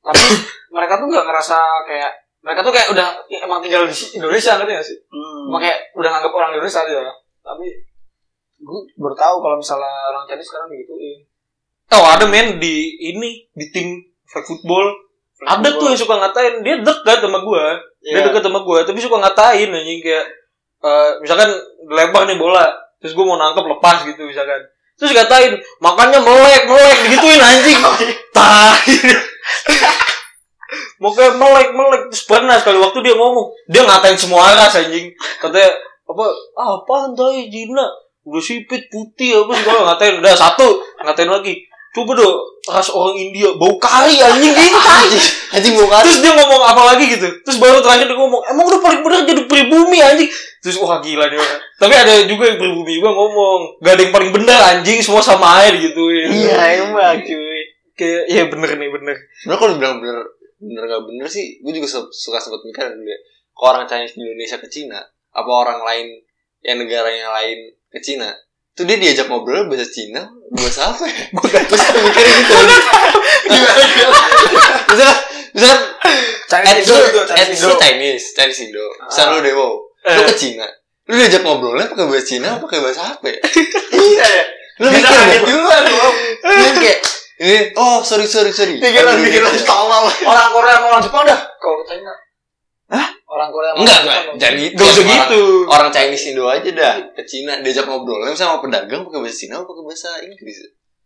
[SPEAKER 2] tapi mereka tuh nggak ngerasa kayak mereka tuh kayak udah ya, emang tinggal di Indonesia ngerti gak sih? Emang kayak udah nganggap orang Indonesia aja. Tapi gue baru tahu kalau misalnya orang Chinese sekarang digituin.
[SPEAKER 3] Oh ada men di ini di tim flag football. Ada tuh yang suka ngatain dia dekat sama gue dia
[SPEAKER 2] Iya.
[SPEAKER 3] dekat sama gue tapi suka ngatain anjing kayak eh, misalkan lempar nih bola terus gue mau nangkep lepas gitu misalkan. Terus ngatain makannya melek melek digituin anjing. *laughs* Tai. Pokoknya melek melek. Terus pernah sekali waktu dia ngomong dia ngatain semua ras anjing. Katanya apa ah apaan tai? Cina udah sipit putih apa segala ngatain udah satu. Ngatain lagi coba dong ras orang India bau kari anjing. Gitu tai
[SPEAKER 1] Anjing mau kan
[SPEAKER 3] terus dia ngomong apa lagi gitu? Terus baru terakhir dia ngomong emang udah paling bener jadi pribumi anjing. Terus wah gila dia tapi ada juga yang pribumi juga ngomong gak ada yang paling bener anjing semua sama air gitu.
[SPEAKER 2] Iya emang cuy.
[SPEAKER 3] Kayak iya bener nih bener.
[SPEAKER 1] Sebenernya kalau dibilang bener Bener gak bener sih Gue juga su- suka sempat mikir ya Kalau orang Chinese di Indonesia ke Cina Apa orang lain Yang negaranya lain ke Cina tuh dia diajak ngobrol bahasa Cina bahasa apa ya? Terus bisa mikir gitu. bisa
[SPEAKER 2] bisa Chinese
[SPEAKER 1] eh,
[SPEAKER 2] Indo
[SPEAKER 1] Chinese Chinese Indo. Ah. Bisa lu dewo lu ke eh. Cina. Lu diajak ngobrolnya pakai bahasa Cina pakai bahasa apa ya? *laughs*
[SPEAKER 2] Iya ya
[SPEAKER 1] lu mikir
[SPEAKER 2] gitu kan
[SPEAKER 1] lu kayak ini oh sorry sorry sorry.
[SPEAKER 2] Pikiran pikiran tolol
[SPEAKER 4] orang Korea orang Jepang dah. Kalau ke Hah? Orang Korea
[SPEAKER 1] Enggak
[SPEAKER 4] orang
[SPEAKER 1] enggak, jadi
[SPEAKER 3] Gak usah
[SPEAKER 1] orang-
[SPEAKER 3] gitu.
[SPEAKER 1] Orang Chinese Indo aja dah ke Cina diajak ngobrolnya sama pedagang pakai bahasa Cina pakai bahasa Inggris.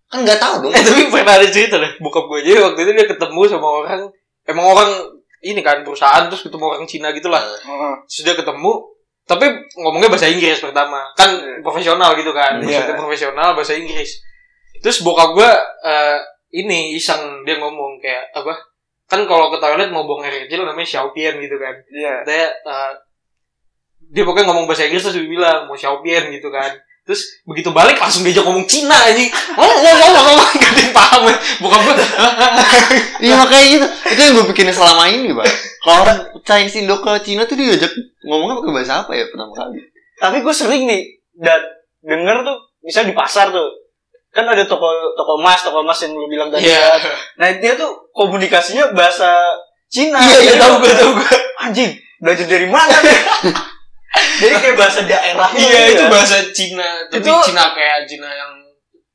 [SPEAKER 1] Kan nggak tahu dong.
[SPEAKER 3] Eh tapi pernah ada cerita deh. Bokap gue aja waktu itu dia ketemu sama orang. Emang orang ini kan perusahaan terus ketemu orang Cina gitu lah.
[SPEAKER 2] Heeh.
[SPEAKER 3] Terus dia ketemu. Tapi ngomongnya bahasa Inggris pertama. Kan profesional gitu kan.
[SPEAKER 2] Iya.
[SPEAKER 3] Maksudnya profesional bahasa Inggris. Terus bokap gue eh, ini iseng dia ngomong kayak apa? Kan kalau ke toilet mau buang air kecil namanya xiaopian gitu kan.
[SPEAKER 2] Iya.
[SPEAKER 3] Dia eh, dia pokoknya ngomong bahasa Inggris terus dia bilang mau xiaopian gitu kan. Terus begitu balik langsung diajak ngomong Cina anjing. Oh, oh, oh, oh, oh, *laughs* gak ada yang paham ya. Bokap gue, *laughs*
[SPEAKER 1] Iya makanya gitu. Itu yang gue pikirin selama ini, Pak. Kalau orang Chinese Indo ke Cina tuh diajak ngomongnya pakai bahasa apa ya pertama kali?
[SPEAKER 2] Tapi gue sering nih dan denger tuh bisa di pasar tuh. Kan ada toko toko emas, toko emas yang lu bilang tadi.
[SPEAKER 3] Iya.
[SPEAKER 2] kan. Nah, dia tuh komunikasinya bahasa Cina.
[SPEAKER 3] Iya, iya,
[SPEAKER 2] Jadi
[SPEAKER 3] tahu gue, tahu gue.
[SPEAKER 2] Anjing, belajar dari mana nih? *laughs* Jadi kayak bahasa daerah
[SPEAKER 3] Iya, itu bahasa Cina. Tapi
[SPEAKER 2] Itu-
[SPEAKER 3] Cina kayak Cina yang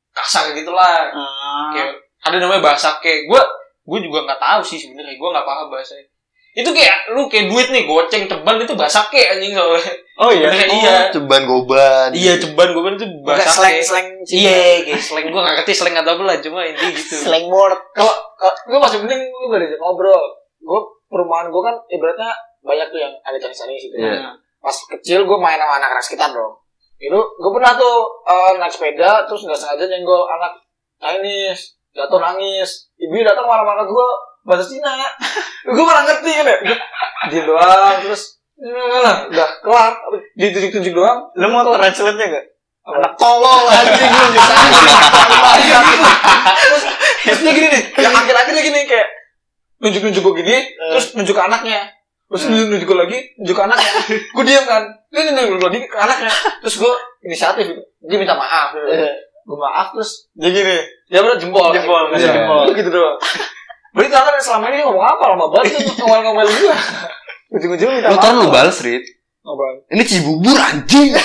[SPEAKER 3] kasar gitu lah.
[SPEAKER 2] Ah.
[SPEAKER 3] Kayak ada namanya bahasa kayak gue, gue juga nggak tahu sih sebenarnya. Gue nggak paham bahasanya. Itu kayak lu kayak duit nih goceng ceban itu bahasa kayak anjing soalnya.
[SPEAKER 2] Oh iya.
[SPEAKER 3] Sebenarnya iya.
[SPEAKER 1] Ceban goban.
[SPEAKER 3] Iya ceban gue itu bahasa
[SPEAKER 2] slang
[SPEAKER 3] kayak.
[SPEAKER 2] slang
[SPEAKER 3] Iya, kayak slang gue gak ngerti slang atau apa lah, cuma ini gitu.
[SPEAKER 2] slang word.
[SPEAKER 4] Kalau kalau- gue masih mending gue gak diajak ngobrol. Gue perumahan gue kan ibaratnya banyak tuh yang ada Chinese Chinese gitu.
[SPEAKER 1] Iya.
[SPEAKER 4] Pas kecil gue main sama anak-anak sekitar dong. Itu gue pernah tuh eh, naik sepeda terus nggak sengaja nyenggol anak Chinese jatuh nangis. Ibu datang marah-marah gue bahasa Cina. *laughs* gue malah ngerti kan ya. Dia doang terus "Nah, udah kelar. Ditunjuk-tunjuk doang.
[SPEAKER 2] Lu mau translate-nya gak?
[SPEAKER 4] anak tolol anjing lu terus gini nih yang akhir-akhirnya gini kayak nunjuk-nunjuk gue gini terus nunjuk ke anaknya. Terus nunjuk nunjuk gue lagi nunjuk ke anaknya. Gue diam kan dia nunjuk lagi ke anaknya. Terus gue inisiatif dia minta maaf. Gue maaf terus
[SPEAKER 2] Dia gini.
[SPEAKER 4] dia udah jempol.
[SPEAKER 2] Jempol,
[SPEAKER 4] Iya.
[SPEAKER 2] jempol.
[SPEAKER 4] gitu doang. Berarti ternyata selama ini ngomong apa? Lama banget ngomel-ngomel gue ujung-ujungnya minta
[SPEAKER 1] Lu
[SPEAKER 4] maaf
[SPEAKER 1] lu balas, Rit.
[SPEAKER 4] Apaan?
[SPEAKER 1] Ini Cibubur anjing. *laughs*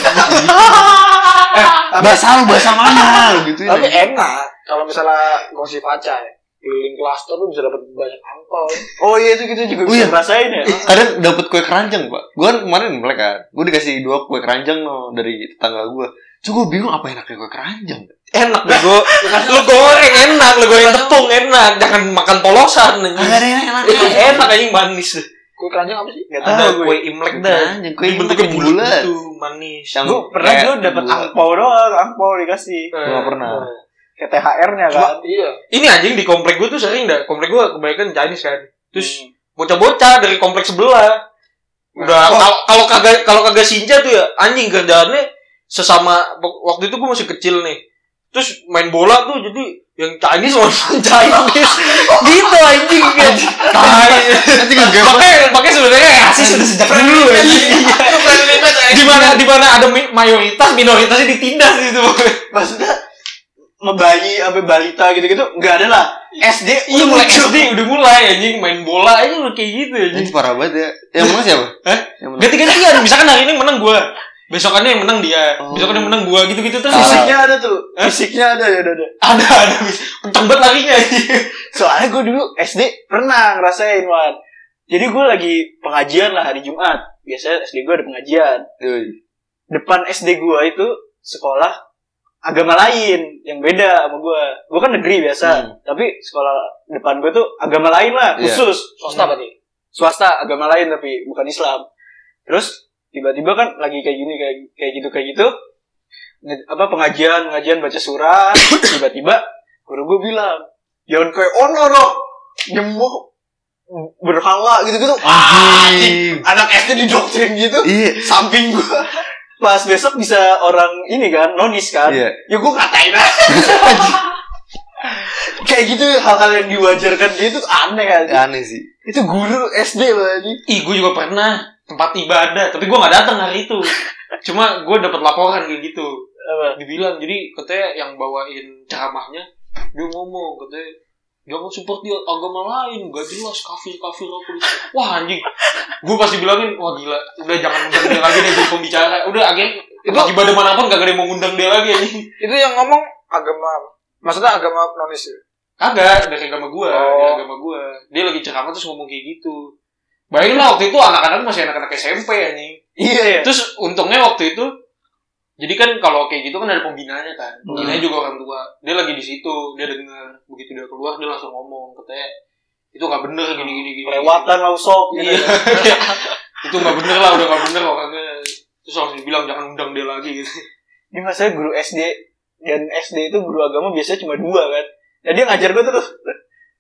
[SPEAKER 4] eh,
[SPEAKER 1] bahasa lu bahasa mana lu gitu
[SPEAKER 4] tapi enak kalau misalnya gosip aja ya keliling klaster lu bisa dapat banyak angpau
[SPEAKER 2] Oh iya itu kita juga
[SPEAKER 1] Oh
[SPEAKER 2] bisa
[SPEAKER 1] iya.
[SPEAKER 2] ngerasain ya.
[SPEAKER 1] Kadang dapat kue keranjang, Pak. Gue kan kemarin Imlek kan. Gue dikasih dua kue keranjang no dari tetangga gue. Cuma gue bingung apa enaknya kue keranjang.
[SPEAKER 3] Enak bego. *laughs* lu goreng enak, lu goreng tepung enak. Jangan makan polosan anjing.
[SPEAKER 1] Enak.
[SPEAKER 3] Itu enak anjing manis.
[SPEAKER 4] Kue keranjang apa sih
[SPEAKER 2] Gak
[SPEAKER 3] Ada
[SPEAKER 2] tahu gue.
[SPEAKER 3] kue Imlek dah.
[SPEAKER 1] kue
[SPEAKER 3] Bentuknya
[SPEAKER 1] Imlek
[SPEAKER 3] bulat
[SPEAKER 1] bulat.
[SPEAKER 3] gitu, manis.
[SPEAKER 1] Yang
[SPEAKER 2] Gue pernah dulu dapat
[SPEAKER 1] bulat.
[SPEAKER 2] angpau doang, angpau dikasih.
[SPEAKER 3] Eh,
[SPEAKER 1] nggak pernah.
[SPEAKER 2] Kayak THR-nya kan.
[SPEAKER 4] iya
[SPEAKER 3] Ini anjing di komplek gue tuh sering dah. Komplek gue kebanyakan Chinese kan. Terus
[SPEAKER 2] Hmm.
[SPEAKER 3] bocah-bocah dari komplek sebelah. Udah
[SPEAKER 2] Oh.
[SPEAKER 3] kalau kalau kagak kalau kagak sinja tuh ya anjing kerjaannya sesama waktu itu gue masih kecil nih. Terus main bola tuh jadi yang Chinese lawan *laughs* Chinese gitu anjing tai.
[SPEAKER 1] Nanti gue
[SPEAKER 3] Makanya makanya sebenarnya rasis sudah sejak dulu anjing. *laughs* Di mana di mana ada mayoritas minoritasnya ditindas gitu.
[SPEAKER 2] Maksudnya membayi sampai balita gitu-gitu nggak ada lah. SD
[SPEAKER 3] Iya mulai. SD udah mulai anjing main bola aja udah kayak gitu anjing.
[SPEAKER 1] Parah banget ya. Yang menang siapa?
[SPEAKER 3] Hah? Ganti-gantian misalkan hari ini menang gua besokannya yang menang dia
[SPEAKER 1] Oh.
[SPEAKER 3] besokannya yang menang gua gitu-gitu terus
[SPEAKER 1] Kalah.
[SPEAKER 2] Fisiknya ada tuh.
[SPEAKER 3] Hah?
[SPEAKER 2] Fisiknya ada ya ada. ada.
[SPEAKER 3] ada ada kenceng banget larinya *laughs*
[SPEAKER 2] Soalnya gue dulu SD pernah ngerasain Wan. Jadi gue lagi pengajian lah hari Jumat. Biasanya SD gue ada pengajian. Depan SD gue itu sekolah agama lain yang beda sama gue. Gue kan negeri biasa,
[SPEAKER 1] Hmm.
[SPEAKER 2] tapi sekolah depan gue tuh agama lain lah,
[SPEAKER 1] Iya.
[SPEAKER 2] khusus
[SPEAKER 4] swasta berarti
[SPEAKER 2] swasta agama lain tapi bukan Islam. Terus tiba-tiba kan lagi kayak gini kayak kayak gitu kayak gitu. Apa pengajian pengajian baca surat. *coughs* Tiba-tiba guru gue bilang jangan kayak ono no nyembuh berhala gitu-gitu.
[SPEAKER 1] Anjing.
[SPEAKER 2] anak SD didoktrin gitu.
[SPEAKER 1] Iya.
[SPEAKER 2] samping gue pas besok bisa orang ini kan nonis kan.
[SPEAKER 1] Iya.
[SPEAKER 2] ya gue ngatain aja. *laughs* Kayak gitu hal-hal yang diwajarkan gitu tuh aneh aja
[SPEAKER 1] Aneh sih.
[SPEAKER 2] itu guru SD loh ini
[SPEAKER 3] ih gua juga pernah tempat ibadah tapi gua nggak datang hari itu cuma gua dapat laporan kayak gitu
[SPEAKER 2] apa
[SPEAKER 3] dibilang jadi katanya yang bawain ceramahnya dia ngomong katanya jangan support dia agama lain gak jelas kafir kafir apa gitu. wah anjing gue pasti bilangin wah gila udah jangan undang dia lagi nih jadi pembicara udah akhirnya
[SPEAKER 4] Itu-
[SPEAKER 3] ibadah mana pun gak ada yang mau ngundang dia lagi anjing
[SPEAKER 4] Itu yang ngomong agama? Maksudnya agama nonis ya?
[SPEAKER 3] kagak dari agama gue
[SPEAKER 4] Oh.
[SPEAKER 3] dari agama gue dia lagi ceramah terus ngomong kayak gitu bayangin lah waktu itu anak-anak masih anak-anak SMP anjing
[SPEAKER 2] Iya ya.
[SPEAKER 3] Terus untungnya waktu itu jadi kan kalau kayak gitu kan ada pembinanya kan. Pembinanya juga orang tua. Dia lagi di situ, dia dengar begitu dia keluar dia langsung ngomong katanya itu nggak bener gini gini gini.
[SPEAKER 2] Kelewatan lah usop gitu.
[SPEAKER 3] Iya. *laughs* itu nggak bener lah, udah nggak bener orangnya. Terus langsung bilang jangan undang dia lagi gitu.
[SPEAKER 2] Ini masalah guru SD dan SD itu guru agama biasanya cuma dua kan. Dan dia ngajar gue terus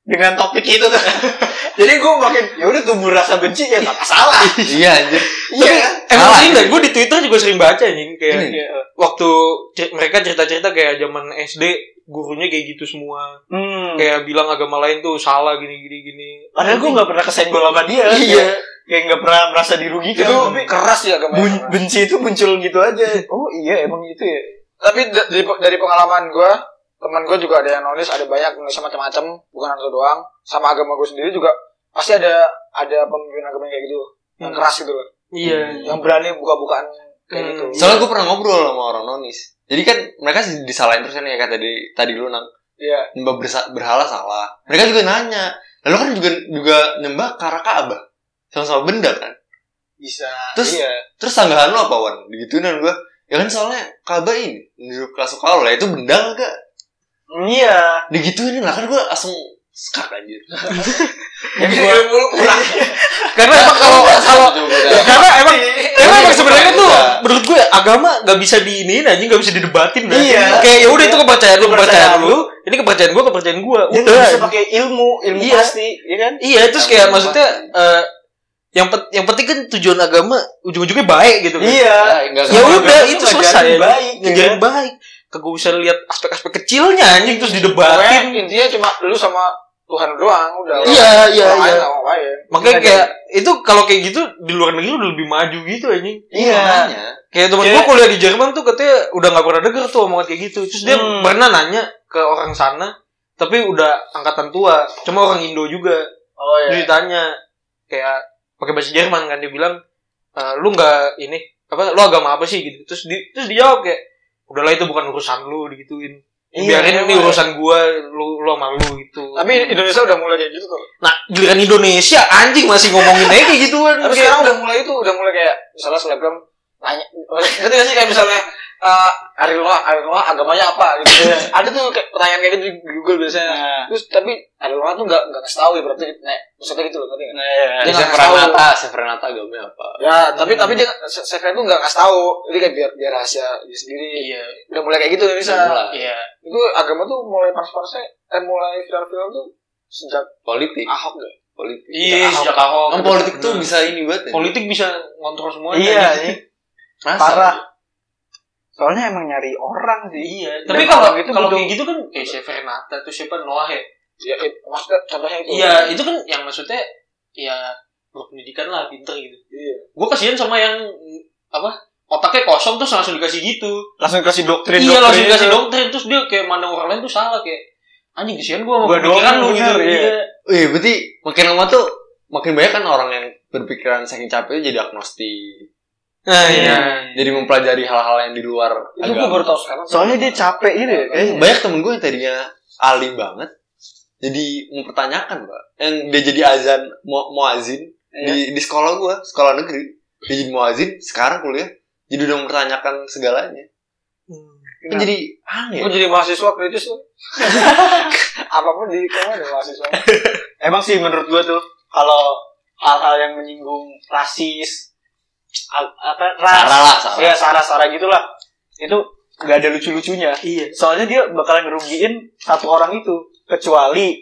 [SPEAKER 2] dengan topik itu tuh. *laughs* Jadi gue makin ya udah tumbuh rasa benci ya nggak masalah. *laughs*
[SPEAKER 1] Iya anjir.
[SPEAKER 2] Iya.
[SPEAKER 3] Emang
[SPEAKER 1] Salah,
[SPEAKER 3] sih enggak, gue di Twitter juga sering baca nih kayak
[SPEAKER 1] Ini.
[SPEAKER 3] waktu cer- mereka cerita-cerita kayak zaman SD gurunya kayak gitu semua.
[SPEAKER 2] Hmm.
[SPEAKER 3] Kayak bilang agama lain tuh salah gini gini gini.
[SPEAKER 2] Padahal gue nggak pernah kesenggol sama dia.
[SPEAKER 3] Iya.
[SPEAKER 2] Kayak nggak pernah merasa dirugikan.
[SPEAKER 4] Itu
[SPEAKER 2] tapi
[SPEAKER 4] keras ya agama.
[SPEAKER 2] bun- benci itu muncul gitu aja. *laughs* Oh iya emang itu ya.
[SPEAKER 4] Tapi da- dari, dari pengalaman gue, teman gue juga ada yang nonis, ada banyak nulis macam-macam, bukan satu doang. Sama agama gue sendiri juga pasti ada ada pemimpin agama yang kayak gitu, yang
[SPEAKER 3] Hmm.
[SPEAKER 4] keras gitu loh,
[SPEAKER 3] Iya.
[SPEAKER 4] yang berani buka-bukaan kayak
[SPEAKER 3] Hmm.
[SPEAKER 4] gitu.
[SPEAKER 1] Soalnya gue pernah ngobrol sama orang nonis. Jadi kan mereka disalahin terus kan ya kata tadi tadi lu nang
[SPEAKER 4] Iya.
[SPEAKER 1] nyembah berhala salah. Mereka juga nanya. Lalu kan juga juga nyembah ke arah Ka'bah. Sama-sama benda kan.
[SPEAKER 2] Bisa.
[SPEAKER 1] Terus-
[SPEAKER 2] iya.
[SPEAKER 1] Terus tanggahan lu apa Wan? Digituin kan gue. Ya kan soalnya Ka'bah ini menurut kelas kalau lah itu benda enggak?
[SPEAKER 2] Iya.
[SPEAKER 1] Digituin lah kan gue langsung skak anjir. *laughs*
[SPEAKER 2] Yang gua kurang.
[SPEAKER 3] Karena emang kalau kalau karena emang karena emang sebenarnya tuh
[SPEAKER 1] Iya.
[SPEAKER 3] menurut gue agama nggak bisa diinin aja nggak bisa didebatin dah.
[SPEAKER 2] Iya.
[SPEAKER 3] Kayak ya udah itu kepercayaan lu kepercayaan lu, ini kepercayaan gue kepercayaan gue. Udah.
[SPEAKER 2] bisa pakai ilmu, ilmu
[SPEAKER 3] Iya.
[SPEAKER 2] pasti, ya kan?
[SPEAKER 3] Iya terus kayak maksudnya eh, yang pet- yang penting kan tujuan agama ujung-ujungnya baik gitu kan.
[SPEAKER 2] Iya.
[SPEAKER 1] enggak
[SPEAKER 3] Ya udah
[SPEAKER 2] itu
[SPEAKER 3] selesai.
[SPEAKER 2] baik, ya kan?
[SPEAKER 3] baik. Kagak usah lihat aspek-aspek kecilnya anjing terus
[SPEAKER 4] Pokoknya
[SPEAKER 3] didebatin.
[SPEAKER 4] intinya cuma lu sama Tuhan doang udah.
[SPEAKER 3] Iya, iya, iya.
[SPEAKER 4] nggak.
[SPEAKER 3] Makanya
[SPEAKER 2] Iya,
[SPEAKER 3] kayak itu kalau kayak gitu di luar negeri udah lebih maju gitu anjing.
[SPEAKER 2] Iya.
[SPEAKER 3] Kayak temen gue kuliah di Jerman tuh katanya udah gak pernah denger tuh omongan kayak gitu. Terus dia
[SPEAKER 2] Hmm.
[SPEAKER 3] pernah nanya ke orang sana, tapi udah angkatan tua, cuma orang Indo juga.
[SPEAKER 2] Oh
[SPEAKER 3] Terus ditanya kayak pakai bahasa Jerman kan dia bilang, "E, lu nggak ini apa lu agama apa sih gitu. Terus di, terus dijawab kayak udahlah itu bukan urusan lu digituin.
[SPEAKER 2] Iya,
[SPEAKER 3] Biarin ini urusan gua, lu lu sama lu gitu.
[SPEAKER 4] Tapi Indonesia udah mulai kayak gitu tuh.
[SPEAKER 3] nah, giliran Indonesia anjing masih ngomongin aja kayak gituan.
[SPEAKER 4] Tapi sekarang udah mulai itu, udah mulai kayak misalnya selebgram nanya, *laughs* ngerti gak sih kayak misalnya eh Ariel Noah, Ariel Noah agamanya apa gitu. *laughs* Ada tuh kayak pertanyaan kayak gitu di Google biasanya.
[SPEAKER 2] Nah,
[SPEAKER 4] Terus tapi Ariel Noah tuh nggak nggak ngasih tahu ya berarti nek maksudnya gitu loh ngerti nggak?
[SPEAKER 2] nah, iya.
[SPEAKER 4] Dia nggak
[SPEAKER 1] Saya
[SPEAKER 4] tahu.
[SPEAKER 1] Nata, Severnata agamanya apa?
[SPEAKER 4] Ya tapi tapi dia Seven tuh nggak ngasih tahu. Jadi kayak biar biar rahasia dia sendiri.
[SPEAKER 3] Iya.
[SPEAKER 4] Udah mulai kayak gitu Indonesia.
[SPEAKER 1] Mulai.
[SPEAKER 3] Iya.
[SPEAKER 4] Itu agama tuh mulai panas-panasnya, eh mulai viral-viral tuh sejak
[SPEAKER 1] Politik.
[SPEAKER 4] Ahok deh.
[SPEAKER 1] Politik.
[SPEAKER 3] Iya, sejak Ahok.
[SPEAKER 1] Kan politik tuh bisa ini banget ya.
[SPEAKER 3] politik bisa ngontrol semuanya.
[SPEAKER 2] Iya, ini
[SPEAKER 1] Masa?
[SPEAKER 2] parah. Soalnya emang nyari orang sih.
[SPEAKER 3] Iya,
[SPEAKER 2] Dan
[SPEAKER 3] tapi kalau
[SPEAKER 2] itu
[SPEAKER 3] kalau
[SPEAKER 2] butuh-
[SPEAKER 3] kayak gitu kan kayak Chef Renata tuh siapa Noah ya?
[SPEAKER 4] Ya, it, maksudnya contohnya itu.
[SPEAKER 3] Iya, itu kan yang maksudnya ya berpendidikan lah, pinter gitu.
[SPEAKER 4] Iya.
[SPEAKER 3] Gue kasihan sama yang apa otaknya kosong terus langsung dikasih gitu.
[SPEAKER 2] Langsung kasih doktrin.
[SPEAKER 3] iya, langsung dikasih
[SPEAKER 2] itu.
[SPEAKER 3] doktrin terus dia kayak mandang orang lain tuh salah kayak anjing kasihan gue sama pemikiran lu gitu.
[SPEAKER 2] iya.
[SPEAKER 3] Iya.
[SPEAKER 1] Wih, berarti makin lama tuh makin banyak kan orang yang berpikiran saking capek jadi agnostik.
[SPEAKER 3] Nah, iya.
[SPEAKER 1] Jadi mempelajari hal-hal yang di luar
[SPEAKER 4] Itu gue
[SPEAKER 1] agama.
[SPEAKER 4] baru tahu sekarang.
[SPEAKER 2] Soalnya dia capek gitu ya.
[SPEAKER 1] Eh, banyak temen gue yang tadinya alim banget jadi mempertanyakan pak yang dia jadi azan mau muazin
[SPEAKER 2] Iya.
[SPEAKER 1] di di sekolah gue sekolah negeri dia jadi muazin sekarang kuliah jadi udah mempertanyakan segalanya kan
[SPEAKER 2] Kenapa?
[SPEAKER 1] jadi aneh
[SPEAKER 4] Gue jadi mahasiswa kritis tuh. *laughs* Apa pun di kamu ada mahasiswa. *laughs*
[SPEAKER 2] Emang sih menurut gua tuh kalau hal-hal yang menyinggung rasis apa ras,
[SPEAKER 1] Sara lah, sara.
[SPEAKER 2] ya sara-sara gitulah itu nggak ada lucu-lucunya.
[SPEAKER 3] Iya.
[SPEAKER 2] Soalnya dia bakalan ngerugiin satu orang itu kecuali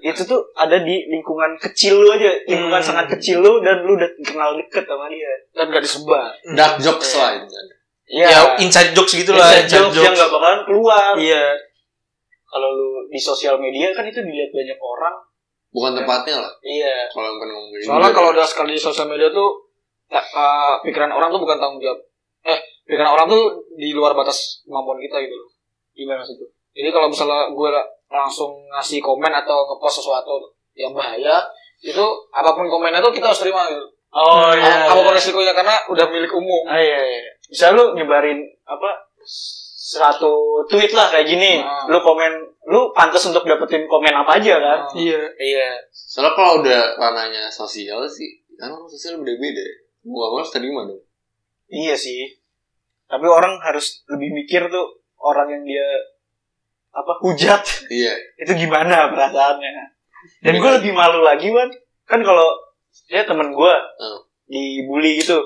[SPEAKER 2] itu tuh ada di lingkungan kecil lu aja, lingkungan
[SPEAKER 3] Hmm.
[SPEAKER 2] sangat kecil lu dan lu udah kenal deket sama dia.
[SPEAKER 4] Dan gak disebar.
[SPEAKER 1] dark jokes lah itu kan.
[SPEAKER 2] Iya.
[SPEAKER 3] Ya, inside jokes gitu lah,
[SPEAKER 2] Inside jokes yang nggak bakalan keluar.
[SPEAKER 3] Iya.
[SPEAKER 2] Kalau lu di sosial media kan itu dilihat banyak orang.
[SPEAKER 1] bukan tempatnya lah
[SPEAKER 2] Iya.
[SPEAKER 1] kalau yang pernah ngomong gini.
[SPEAKER 4] Soalnya kalau udah sekali di sosial media tuh eh, pikiran orang tuh bukan tanggung jawab. Eh, pikiran orang tuh di luar batas kemampuan kita gitu loh. Gimana maksud itu? Jadi kalau misalnya gue langsung ngasih komen atau ngepost sesuatu yang bahaya itu apa pun komennya tuh kita harus terima gitu.
[SPEAKER 2] Oh iya.
[SPEAKER 4] apa pun resikonya karena udah milik umum
[SPEAKER 2] Ah, iya, iya. Bisa lu nyebarin apa satu tweet lah kayak gini.
[SPEAKER 4] Ah.
[SPEAKER 2] Lu komen, lu pantas untuk dapetin komen apa aja kan?
[SPEAKER 4] Ah.
[SPEAKER 3] Iya.
[SPEAKER 2] Iya.
[SPEAKER 1] Soalnya kalau udah ranahnya sosial sih, kan orang sosial beda-beda. Gua harus terima dong.
[SPEAKER 2] Iya sih. Tapi orang harus lebih mikir tuh orang yang dia apa hujat
[SPEAKER 1] Iya.
[SPEAKER 2] itu gimana perasaannya. Dan gue lebih malu lagi Wan. Kan kalau ya temen gue
[SPEAKER 1] Hmm.
[SPEAKER 2] dibully gitu,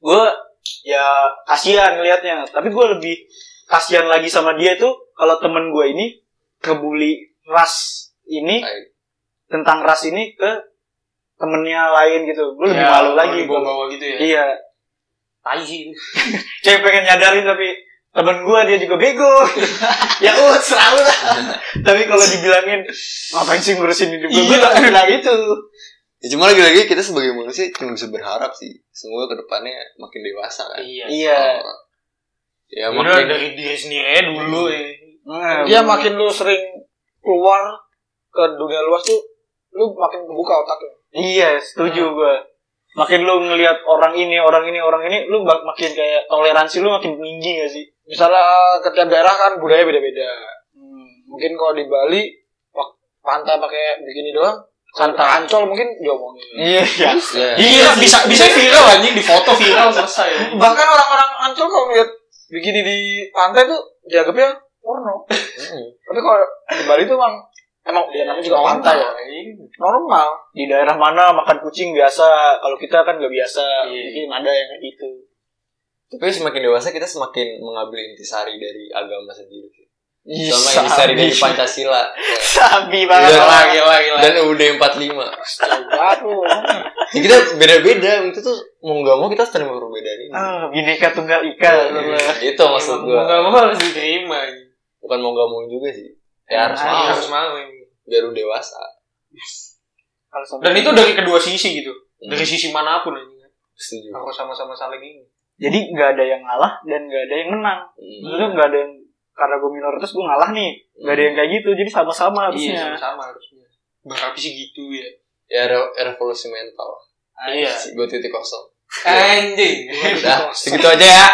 [SPEAKER 2] gue ya kasihan ngelihatnya. Tapi gue lebih kasihan lagi sama dia tuh kalau temen gue ini kebully ras ini
[SPEAKER 1] Baik.
[SPEAKER 2] tentang ras ini ke temennya lain gitu. Gue lebih
[SPEAKER 3] Ya,
[SPEAKER 2] malu lagi.
[SPEAKER 3] bawa-bawa gitu ya.
[SPEAKER 2] Iya.
[SPEAKER 3] Tai sih. *laughs*
[SPEAKER 2] Kayak pengen nyadarin tapi temen gue dia juga bego. *laughs* ya udah selalu lah. *laughs* tapi kalau dibilangin ngapain sih ngurusin hidup gue? Gue
[SPEAKER 3] Iya.
[SPEAKER 2] tak bilang itu.
[SPEAKER 1] Ya cuma lagi-lagi kita sebagai manusia cuma bisa berharap sih. Semoga ke depannya makin dewasa kan.
[SPEAKER 3] Iya.
[SPEAKER 2] Iya.
[SPEAKER 1] Oh. Ya
[SPEAKER 3] Udah
[SPEAKER 1] makin
[SPEAKER 3] dari diri sendiri aja dulu ya.
[SPEAKER 2] Nah,
[SPEAKER 4] dia makin lu sering keluar ke dunia luas tuh lu makin kebuka otaknya
[SPEAKER 2] Iya, setuju gue. Makin lu ngelihat orang ini, orang ini, orang ini, lu bak- makin kayak toleransi lu makin tinggi gak sih?
[SPEAKER 4] misalnya ke tiap daerah kan budaya beda-beda mungkin kalau di Bali pak- pantai pakai begini doang
[SPEAKER 2] Santai.
[SPEAKER 4] Ancol mungkin diomongin
[SPEAKER 2] Iya, iya.
[SPEAKER 1] ya.
[SPEAKER 3] Iya, bisa bisa viral anjing di foto viral selesai.
[SPEAKER 4] bahkan orang-orang Ancol kalau lihat begini di pantai tuh dianggapnya porno
[SPEAKER 1] Hmm.
[SPEAKER 4] tapi kalau di Bali tuh emang emang ya namanya juga pantai ya normal
[SPEAKER 2] Di daerah mana makan kucing biasa, kalau kita kan gak biasa.
[SPEAKER 3] Iya.
[SPEAKER 2] Mungkin ada yang kayak gitu.
[SPEAKER 1] Tapi semakin dewasa kita semakin mengambil intisari dari agama sendiri.
[SPEAKER 2] Iya,
[SPEAKER 1] Sama intisari dari Pancasila. *laughs*
[SPEAKER 2] Sabi
[SPEAKER 1] Udah
[SPEAKER 2] banget.
[SPEAKER 1] lah, gila, gila. Dan UUD 45.
[SPEAKER 4] Waduh.
[SPEAKER 1] Ya, kita beda-beda. Itu tuh mau nggak mau kita harus terima perbedaan ini.
[SPEAKER 2] Ah, bineka tunggal ika.
[SPEAKER 1] Iya, itu maksud
[SPEAKER 3] Mau
[SPEAKER 1] gua.
[SPEAKER 3] nggak mau harus diterima.
[SPEAKER 1] Bukan mau nggak mau juga sih. Ya harus
[SPEAKER 2] Ah,
[SPEAKER 1] mau.
[SPEAKER 3] Harus mau.
[SPEAKER 1] Biar lu dewasa.
[SPEAKER 3] Dan itu dari kedua sisi gitu. Dari sisi mana pun anjing.
[SPEAKER 1] Setuju.
[SPEAKER 3] Harus sama-sama saling ini.
[SPEAKER 2] Jadi nggak ada yang ngalah dan nggak ada yang menang.
[SPEAKER 1] Hmm.
[SPEAKER 2] Maksudnya nggak ada yang karena gue minoritas gue ngalah nih. Nggak ada yang kayak gitu. Jadi sama-sama
[SPEAKER 3] Iya,
[SPEAKER 2] harusnya.
[SPEAKER 3] sama-sama harusnya. Berarti sih gitu ya.
[SPEAKER 1] Ya re- revolusi mental.
[SPEAKER 3] Iya.
[SPEAKER 1] Gue titik kosong.
[SPEAKER 3] Anjing.
[SPEAKER 1] Udah, segitu aja ya.